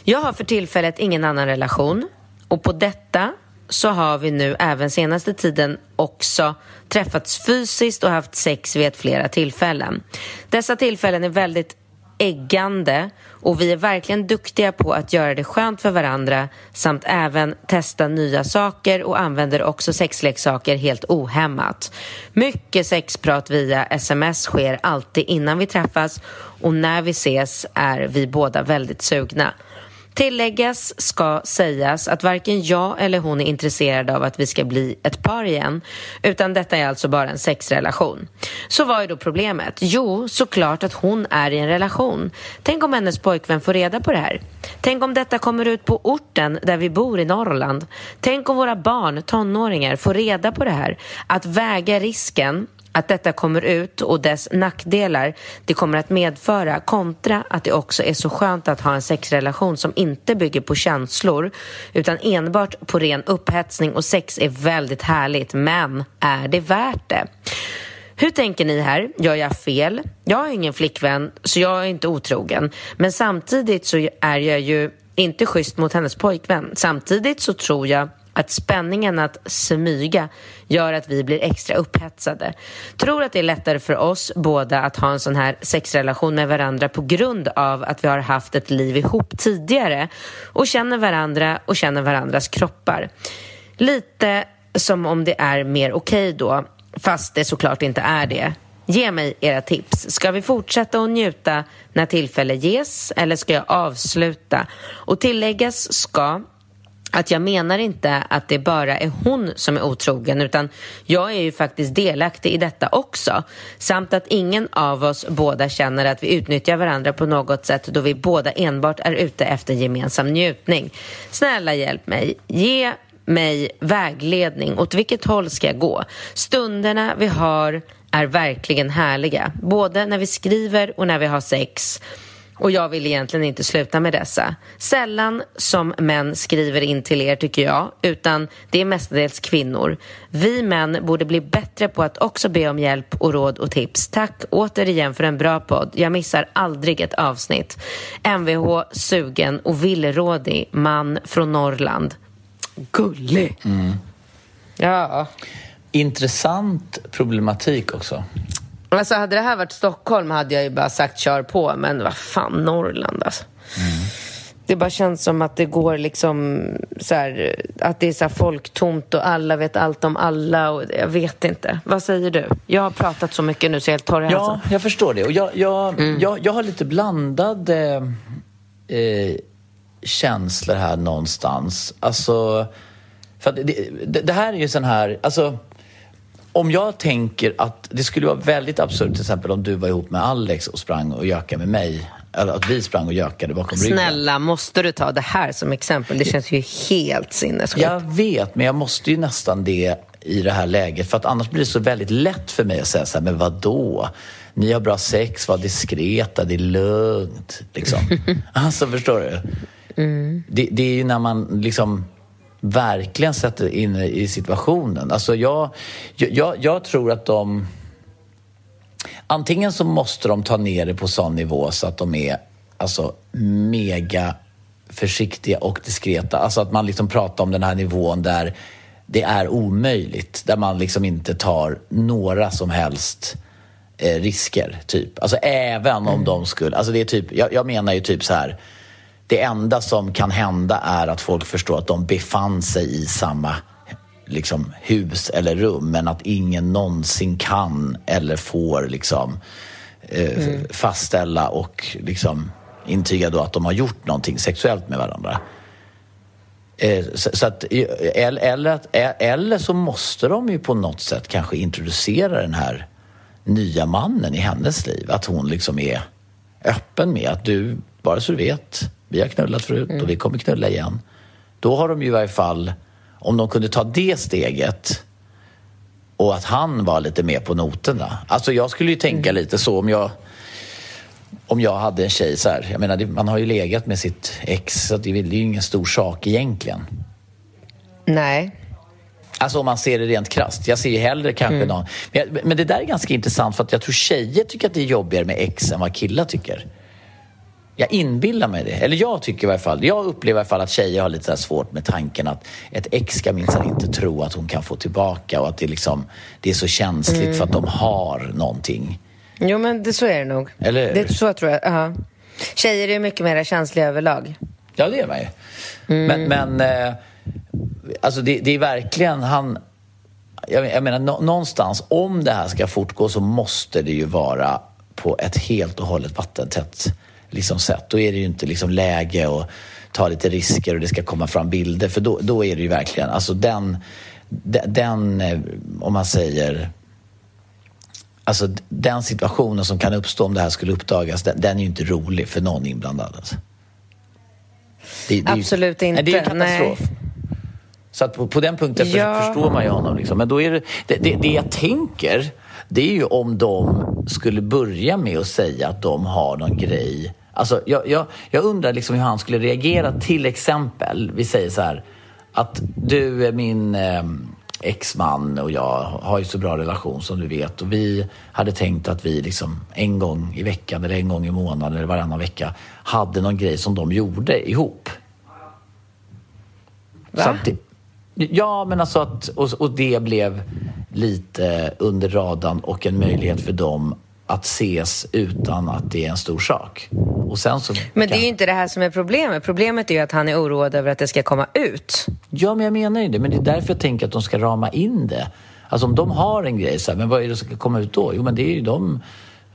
Jag har för tillfället ingen annan relation och på detta så har vi nu även senaste tiden också träffats fysiskt och haft sex vid ett flera tillfällen. Dessa tillfällen är väldigt äggande och vi är verkligen duktiga på att göra det skönt för varandra samt även testa nya saker och använder också sexleksaker helt ohämmat. Mycket sexprat via sms sker alltid innan vi träffas och när vi ses är vi båda väldigt sugna. Tilläggas ska sägas att varken jag eller hon är intresserad av att vi ska bli ett par igen utan detta är alltså bara en sexrelation. Så vad är då problemet? Jo, såklart att hon är i en relation. Tänk om hennes pojkvän får reda på det här. Tänk om detta kommer ut på orten där vi bor i Norrland. Tänk om våra barn, tonåringar, får reda på det här. Att väga risken att detta kommer ut och dess nackdelar det kommer att medföra kontra att det också är så skönt att ha en sexrelation som inte bygger på känslor utan enbart på ren upphetsning och sex är väldigt härligt men är det värt det? Hur tänker ni här? Gör jag fel? Jag har ingen flickvän så jag är inte otrogen men samtidigt så är jag ju inte schysst mot hennes pojkvän. Samtidigt så tror jag att spänningen att smyga gör att vi blir extra upphetsade. Tror att det är lättare för oss båda att ha en sån här sexrelation med varandra på grund av att vi har haft ett liv ihop tidigare och känner varandra och känner varandras kroppar. Lite som om det är mer okej okay då, fast det såklart inte är det. Ge mig era tips. Ska vi fortsätta att njuta när tillfälle ges eller ska jag avsluta? Och tilläggas ska att jag menar inte att det bara är hon som är otrogen utan jag är ju faktiskt delaktig i detta också. Samt att ingen av oss båda känner att vi utnyttjar varandra på något sätt då vi båda enbart är ute efter gemensam njutning. Snälla hjälp mig. Ge mig vägledning. Åt vilket håll ska jag gå? Stunderna vi har är verkligen härliga. Både när vi skriver och när vi har sex. Och jag vill egentligen inte sluta med dessa. Sällan som män skriver in till er tycker jag, utan det är mestadels kvinnor. Vi män borde bli bättre på att också be om hjälp och råd och tips. Tack återigen för en bra podd. Jag missar aldrig ett avsnitt. Mvh, sugen och villrådig man från Norrland. Gullig! Mm. Ja. Intressant problematik också. Alltså hade det här varit Stockholm hade jag ju bara sagt kör på, men vad fan, Norrland alltså. Mm. Det bara känns som att det går liksom så här, att det är så här folktomt och alla vet allt om alla och jag vet inte. Vad säger du? Jag har pratat så mycket nu så jag är helt torr i Ja, jag förstår det. Och jag, jag, mm. jag, jag har lite blandade eh, känslor här någonstans. Alltså, för det, det, det här är ju sån här, alltså om jag tänker att det skulle vara väldigt absurt till exempel om du var ihop med Alex och sprang och gökade med mig. Eller att vi sprang och gökade bakom ryggen. Snälla, måste du ta det här som exempel? Det känns ju helt sinnessjukt. Jag vet, men jag måste ju nästan det i det här läget. För att annars blir det så väldigt lätt för mig att säga så här, men vadå? Ni har bra sex, var diskreta, det är lugnt. Liksom. [LAUGHS] alltså, förstår du? Mm. Det, det är ju när man liksom verkligen sätter in i situationen. Alltså jag, jag, jag tror att de... Antingen så måste de ta ner det på sån nivå så att de är alltså, mega försiktiga och diskreta. Alltså att man liksom pratar om den här nivån där det är omöjligt. Där man liksom inte tar några som helst eh, risker, typ. Alltså även om mm. de skulle... Alltså det är typ, jag, jag menar ju typ så här det enda som kan hända är att folk förstår att de befann sig i samma liksom, hus eller rum men att ingen någonsin kan eller får liksom, eh, mm. fastställa och liksom, intyga då att de har gjort någonting sexuellt med varandra. Eh, så, så, att, eller, eller, eller så måste de ju på något sätt kanske introducera den här nya mannen i hennes liv. Att hon liksom är öppen med att du, bara så du vet, vi har knullat förut mm. och vi kommer knulla igen. Då har de ju i varje fall, om de kunde ta det steget och att han var lite mer på noterna. Alltså jag skulle ju tänka mm. lite så om jag om jag hade en tjej så här. Jag menar, man har ju legat med sitt ex så det är ju ingen stor sak egentligen. Nej. Alltså om man ser det rent krast. Jag ser ju hellre kanske mm. någon... Men, men det där är ganska intressant för att jag tror tjejer tycker att det är jobbigare med ex än vad killar tycker. Jag inbillar mig det. Eller jag tycker i varje fall. Jag upplever i alla fall att tjejer har lite svårt med tanken att ett ex ska minsann inte tro att hon kan få tillbaka och att det, liksom, det är så känsligt mm. för att de har någonting. Jo, men det, så är det nog. Eller? Det så tror jag. Uh -huh. Tjejer är mycket mer känsliga överlag. Ja, det är man ju. Mm. Men, men eh, alltså det, det, är verkligen han... Jag, jag menar, nå, någonstans, om det här ska fortgå så måste det ju vara på ett helt och hållet vattentätt liksom sätt. Då är det ju inte liksom läge att ta lite risker och det ska komma fram bilder. För då, då är det ju verkligen, alltså den, den, eh, om man säger Alltså den situationen som kan uppstå om det här skulle uppdagas, den, den är ju inte rolig för någon inblandad. Alltså. Det, det Absolut ju, inte. Det är ju katastrof. Nej. Så att på, på den punkten ja. förstår man ju honom. Liksom. Men då är det, det, det, det jag tänker, det är ju om de skulle börja med att säga att de har någon grej Alltså, jag, jag, jag undrar liksom hur han skulle reagera. Till exempel, vi säger så här att du är min eh, exman och jag har ju så bra relation som du vet och vi hade tänkt att vi liksom en gång i veckan eller en gång i månaden eller varannan vecka hade någon grej som de gjorde ihop. Va? Det, ja, men alltså att och, och det blev lite under radarn och en möjlighet för dem att ses utan att det är en stor sak. Och sen så men det är ju inte det här som är problemet. Problemet är ju att han är oroad över att det ska komma ut. Ja, men jag menar ju det. Men det är därför jag tänker att de ska rama in det. Alltså om de har en grej, så här, men vad är det som ska komma ut då? Jo, men det är ju de,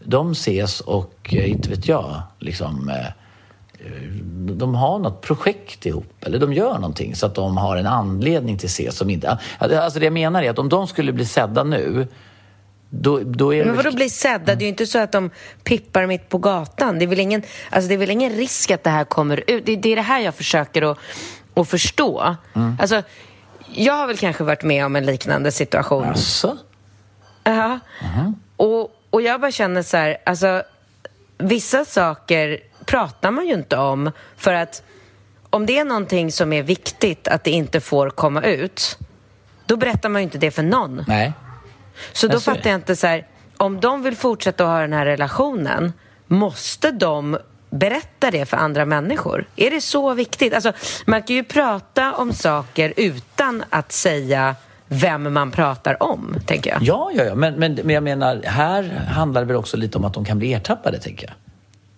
de ses och, eh, inte vet jag, liksom... Eh, de har något projekt ihop eller de gör någonting så att de har en anledning till se som inte... Alltså det jag menar är att om de skulle bli sedda nu då, då är men vadå bli sedda? Det är ju inte så att de pippar mitt på gatan. Det är väl ingen, alltså det är väl ingen risk att det här kommer ut? Det, det är det här jag försöker att, att förstå. Mm. Alltså, jag har väl kanske varit med om en liknande situation. Alltså? Ja. Mm. Och, och jag bara känner så här, alltså vissa saker pratar man ju inte om för att om det är någonting som är viktigt att det inte får komma ut då berättar man ju inte det för någon. Nej. Så då fattar jag inte så här, om de vill fortsätta att ha den här relationen måste de berätta det för andra människor? Är det så viktigt? Alltså, man kan ju prata om saker utan att säga vem man pratar om, tänker jag. Ja, ja, ja. Men, men, men jag menar, här handlar det väl också lite om att de kan bli ertappade, tänker jag.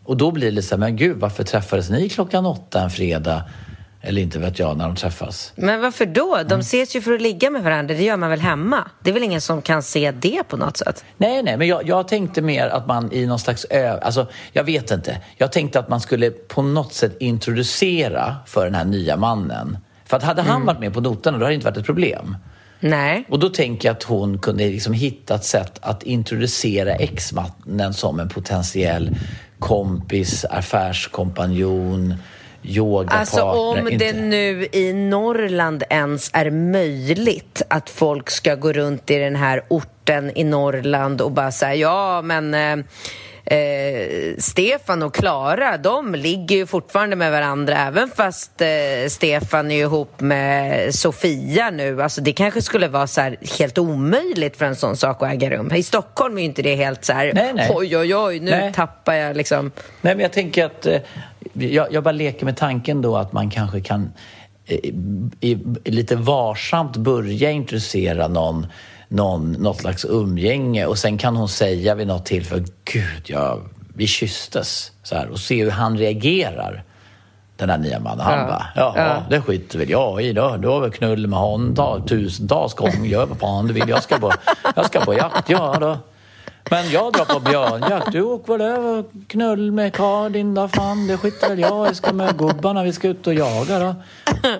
Och då blir det så här, men gud, varför träffades ni klockan åtta en fredag? Eller inte vet jag, när de träffas. Men varför då? De mm. ses ju för att ligga med varandra. Det gör man väl hemma? Det är väl ingen som kan se det på något sätt? Nej, nej, men jag, jag tänkte mer att man i någon slags ö... Alltså, jag vet inte. Jag tänkte att man skulle på något sätt introducera för den här nya mannen. För att hade han mm. varit med på noterna, då hade det inte varit ett problem. Nej. Och då tänker jag att hon kunde liksom hitta ett sätt att introducera exmannen som en potentiell kompis, affärskompanjon, yogapartner. Alltså om inte... det nu i Norrland ens är möjligt att folk ska gå runt i den här orten i Norrland och bara säga ja men eh, Eh, Stefan och Klara, de ligger ju fortfarande med varandra även fast eh, Stefan är ihop med Sofia nu. Alltså det kanske skulle vara så helt omöjligt för en sån sak att äga rum. I Stockholm är ju inte det helt så här, nej, nej. oj, oj, oj, nu nej. tappar jag liksom. Nej, men jag tänker att eh, jag, jag bara leker med tanken då att man kanske kan eh, i, i, lite varsamt börja introducera någon någon, något slags umgänge och sen kan hon säga vid något tillfälle, gud, ja, vi kysstes. Så här, och se hur han reagerar. Den här nya mannen. Han ja. bara, ja, ja. det skiter väl jag i då. Du har väl knull med honom tusentals gånger. Gör vad fan du vill. Jag ska på, jag ska på jakt, ja då. Men jag drar på björnjakt. Du åker väl över knull med Karin då fan. Det skiter väl jag Jag ska med gubbarna. Vi ska ut och jaga då.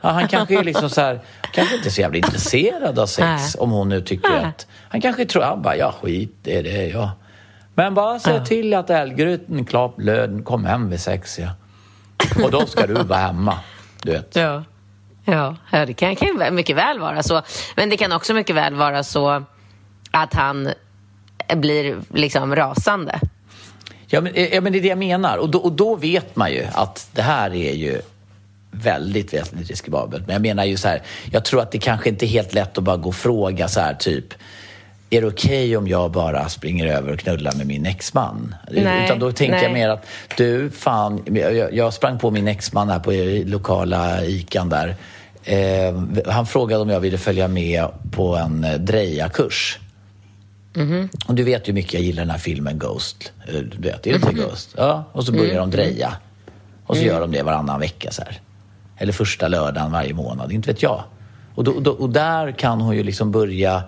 Ja, han kanske är liksom så här, kanske inte så jävla intresserad av sex Nej. om hon nu tycker Nej. att... Han kanske tror, han bara, ja skit det är det ja. Men bara se ja. till att älggrytan klart löd, kom hem vid sex ja. Och då ska du vara hemma, du vet. Ja. Ja, det kan, kan mycket väl vara så. Men det kan också mycket väl vara så att han blir liksom rasande. Ja men, ja, men det är det jag menar. Och då, och då vet man ju att det här är ju väldigt, väldigt riskabelt. Men jag menar ju så här, jag tror att det kanske inte är helt lätt att bara gå och fråga så här typ är det okej okay om jag bara springer över och knullar med min exman? Nej, Utan då tänker nej. jag mer att du, fan, jag, jag sprang på min exman här på lokala ICAn där. Eh, han frågade om jag ville följa med på en eh, dreja-kurs. Mm. Och du vet ju hur mycket jag gillar den här filmen Ghost. Eh, du vet, är det inte mm -hmm. Ghost? Ja, och så börjar mm de dreja. Och så mm. gör de det varannan vecka så här. Eller första lördagen varje månad, inte vet jag. Och, då, då, och där kan hon ju liksom börja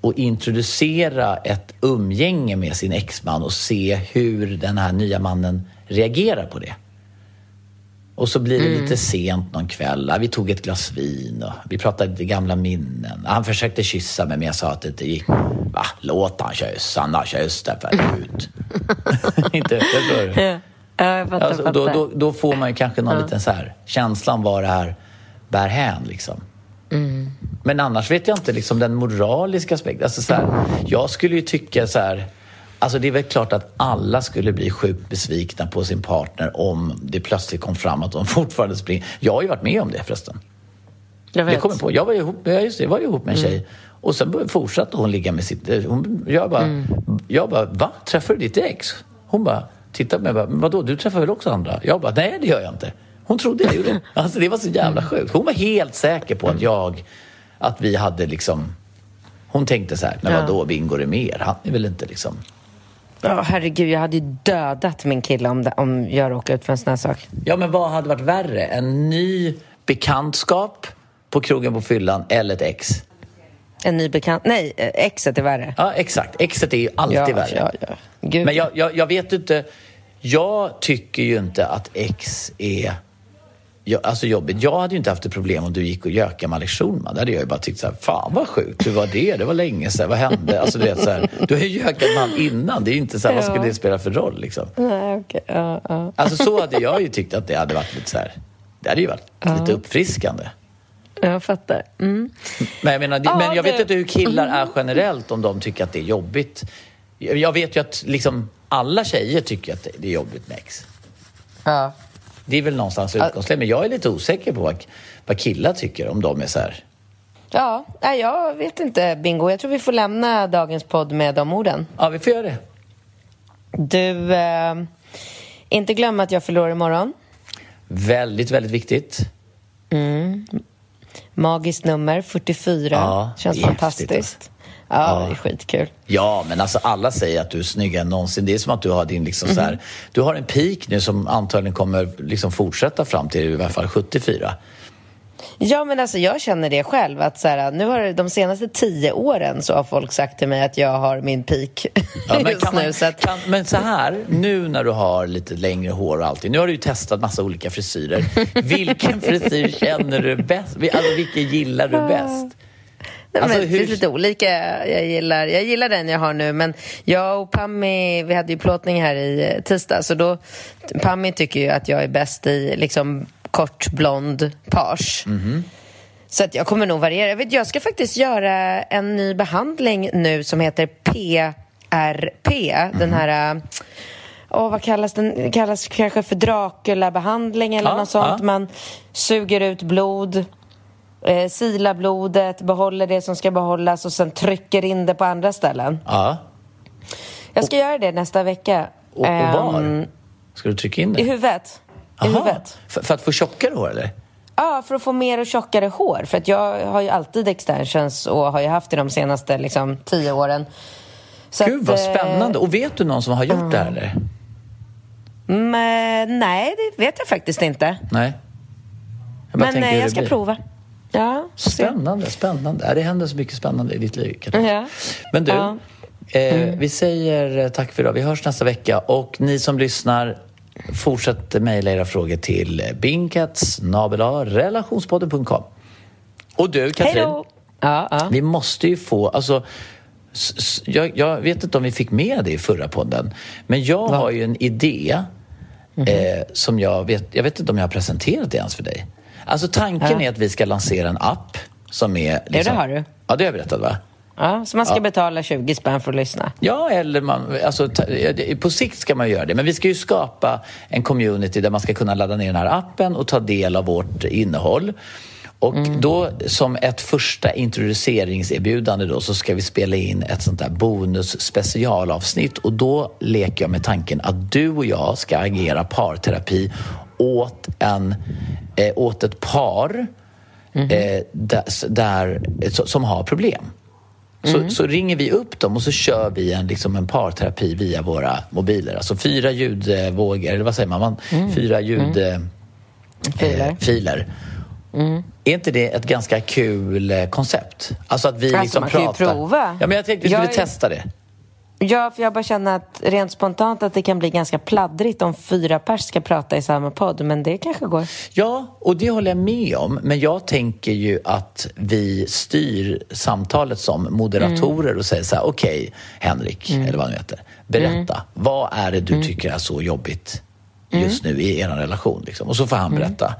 och introducera ett umgänge med sin exman och se hur den här nya mannen reagerar på det. Och så blir det mm. lite sent någon kväll. Vi tog ett glas vin och vi pratade lite gamla minnen. Han försökte kyssa mig men jag sa att det inte gick. Va? Låt han kyssa, han har kysst ut. inte, förstår du? Ja, jag fattar, alltså, då, då, då, får man ju kanske någon ja. liten så här, känslan vad det här bär hän liksom. Mm. Men annars vet jag inte liksom den moraliska aspekten. Alltså, så här, jag skulle ju tycka så här Alltså det är väl klart att alla skulle bli sjukt besvikna på sin partner om det plötsligt kom fram att de [LAUGHS] fortfarande springer. Jag har ju varit med om det förresten. Jag vet. Jag, kommer på, jag var ihop, just det, jag var ihop med en mm. tjej och sen fortsatte hon ligga med sitt... Hon, jag, bara, mm. jag bara, va? Träffade du ditt ex? Hon bara, tittade på mig och bara, vadå, du träffar väl också andra? Jag bara, nej det gör jag inte. Hon trodde jag gjorde. [LAUGHS] Alltså det var så jävla sjukt. Hon var helt säker på att jag, att vi hade liksom... Hon tänkte så här, men vadå, vi ingår i mer? Han är väl inte liksom... Ja, herregud, jag hade ju dödat min kille om, det, om jag råkade ut för en sån här sak. Ja, men vad hade varit värre? En ny bekantskap på krogen på fyllan eller ett ex? En ny bekant... Nej, exet är värre. Ja, exakt. Exet är ju alltid ja, värre. Ja, ja. Men jag, jag, jag vet inte... Jag tycker ju inte att ex är jag, alltså jobbigt. Jag hade ju inte haft ett problem om du gick och gökade med Alex Schulman. Där hade jag ju bara tyckt så här, fan vad sjukt, hur var det? Det var länge sedan, vad hände? Alltså du vet så här, du har ju gökat med honom innan. Det är ju inte så här, vad skulle det spela för roll liksom? Nej, okay. ja, ja. Alltså så hade jag ju tyckt att det hade varit lite så här, det hade ju varit lite uppfriskande. Jag fattar. Mm. Men jag, menar, Ja, men jag vet det- inte hur killar är generellt, om de tycker att det är jobbigt. Jag jag vet ju att liksom alla tjejer tycker att det är jobbigt med ex. Ja. Det är väl någonstans utgångsläget. Men jag är lite osäker på vad, vad killar tycker, om de är så här. Ja, nej, jag vet inte Bingo. Jag tror vi får lämna dagens podd med de orden. Ja, vi får göra det. Du, eh, inte glömma att jag förlorar imorgon. Väldigt, väldigt viktigt. Magiskt nummer 44. Ja, Känns fantastiskt. alltså. Ja, det är skitkul. Ja, men alltså alla säger att du är snyggare än någonsin. Det är som att du har din liksom så Mhm. här, du har en peak nu som antagligen kommer liksom fortsätta fram till i alla fall 74. Ja, men alltså jag känner det själv. Att så här, nu har de senaste tio åren så har folk sagt till mig att jag har min peak [LAUGHS] Ja, men, just kan man, nu. Så att, kan, men så här, nu när du har lite längre hår och allting. Nu har du ju testat massa olika frisyrer. [LAUGHS] Vilken frisyr känner du bäst? Alltså, vilken gillar du bäst? Nej, Alltså, men det hur- finns lite olika. Jag gillar, jag gillar den jag har nu, men jag och Pammi, vi hade ju plåtning här i eh, tisdag, så då, Pammi tycker ju att jag är bäst i liksom kort blond page. Mhm. Så att jag kommer nog variera. Jag, vet, jag ska faktiskt göra en ny behandling nu som heter PRP. Mhm. Den här... äh, Åh, vad kallas den? Kallas kanske för Dracula-behandling eller Ja, något sånt. ja. Man suger ut blod, eh, silar blodet, behåller det som ska behållas och sen trycker in det på andra ställen. Ja. Jag ska göra det nästa vecka. Och, och var? Ehm, Ska du trycka in I det? huvudet. I Aha. huvudet. För, för att få tjockare hår eller? Ja, för att få mer och tjockare hår. För att jag har ju alltid extensions och har ju haft det de senaste liksom, tio åren. Så Gud att, vad eh, spännande. Och vet du någon som har gjort det här eller? Men, nej, det vet jag faktiskt inte. Nej? Jag Men eh, jag ska prova. Ja, får se. Spännande, spännande. Det händer så mycket spännande i ditt liv, Katarina. Ja. Men du, Ja. Mm. eh, vi säger eh, tack för idag. Vi hörs nästa vecka. Och ni som lyssnar, fortsätt mejla era frågor till binkats relationspodden.com. Och du, Katrin! Ja, ja. vi måste ju få... Alltså, jag, jag vet inte om vi fick med det i förra podden, men jag har ju en idé Mhm. eh, som jag vet... Jag vet inte om jag har presenterat det ens för dig. Alltså tanken Ja. är att vi ska lansera en app som är... liksom- det har du. Ja, det har jag berättat va? ja, så man ska Ja. betala 20 spänn för att lyssna. Ja, eller man, alltså, på sikt ska man göra det. Men vi ska ju skapa en community där man ska kunna ladda ner den här appen och ta del av vårt innehåll. Och då som ett första introduceringserbjudande då så ska vi spela in ett sånt där bonus specialavsnitt och då leker jag med tanken att du och jag ska agera parterapi åt, en, eh, åt ett par eh, där, där, som har problem. Så, så ringer vi upp dem och så kör vi en, liksom en parterapi via våra mobiler. Alltså fyra ljudvågor, eller vad säger man? man Fyra ljudfiler. Filer. Eh, filer. Är inte det ett ganska kul eh, koncept? Alltså att vi Alltså, liksom man kan ju pratar... prova. Ja, men jag tänkte vi skulle Jag testa det. Ja, för jag bara känner att rent spontant att det kan bli ganska pladdrigt om fyra pers ska prata i samma podd, men det kanske går. Ja, och det håller jag med om. Men jag tänker ju att vi styr samtalet som moderatorer och säger så här, okej Henrik, eller vad han heter, berätta. Vad är det du tycker är så jobbigt just nu i er relation? Liksom? Och så får han berätta.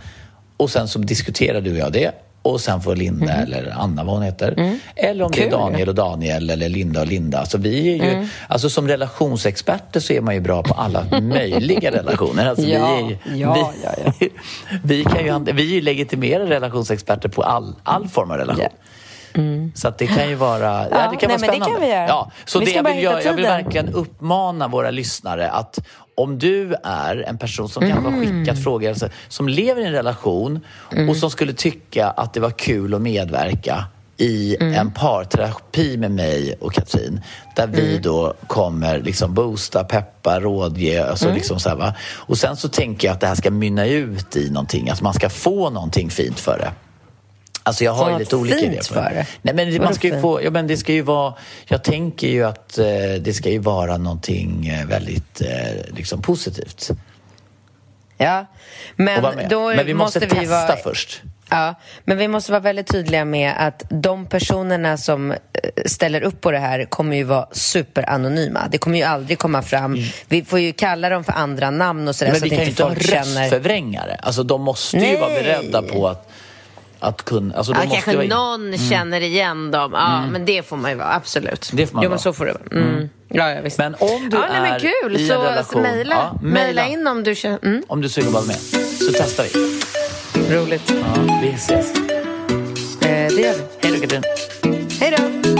Och sen så diskuterar du och jag det. Och sen får Linda eller Anna, vad hon heter. Eller om det är Kul. Daniel och Daniel eller Linda och Linda. Alltså vi är ju, alltså som relationsexperter så är man ju bra på alla möjliga [LAUGHS] relationer. Alltså Ja, vi, är, ju- ja, vi, ja, ja. [LAUGHS] vi, kan ju, hant- vi är ju legitimerade relationsexperter på all, all form av relation. Ja. Så att det kan ju vara, ja, det kan nej, vara men det spännande. kan vi göra. Ja, så Vi det jag, vill göra, jag vill verkligen uppmana våra lyssnare att om du är en person som kanske har Mm. skickat frågor, alltså, som lever i en relation och som skulle tycka att det var kul att medverka i Mm. en parterapi med mig och Katrin där vi Mm. då kommer liksom boosta, peppa, rådge. Alltså Mm. liksom så här, va? Och sen så tänker jag att det här ska mynna ut i någonting, att man ska få någonting fint för det. Alltså jag har ju Vad lite olika idéer på det. Nej, men Vadå man ska ju få, ja, men det ska ju vara, jag tänker ju att eh, det ska ju vara någonting eh, väldigt eh, liksom positivt. Ja, men då men vi måste, vi testa vara... först. Ja, men vi måste vara väldigt tydliga med att de personerna som eh, ställer upp på det här kommer ju vara superanonyma. Det kommer ju aldrig komma fram. Vi får ju kalla dem för andra namn och sådär Men så vi att kan ju inte inte ha röstförvrängare. Alltså de måste ju vara Nej. beredda på att, att kunna... Alltså, Ja, kanske vara någon känner igen dem. Ja, men det får man ju vara, absolut. Det får man Jo, men vara. så får det vara. Mm. Ja, ja, visst. Men om du ja, nej, men är kul. i en så relation... mejla, ja, mejla in om du känner... Mm. Om du är sugen på med, så testar vi. Roligt. Ja, vi ses. Eh, det gör vi. Hej då, Katrin. Hej då!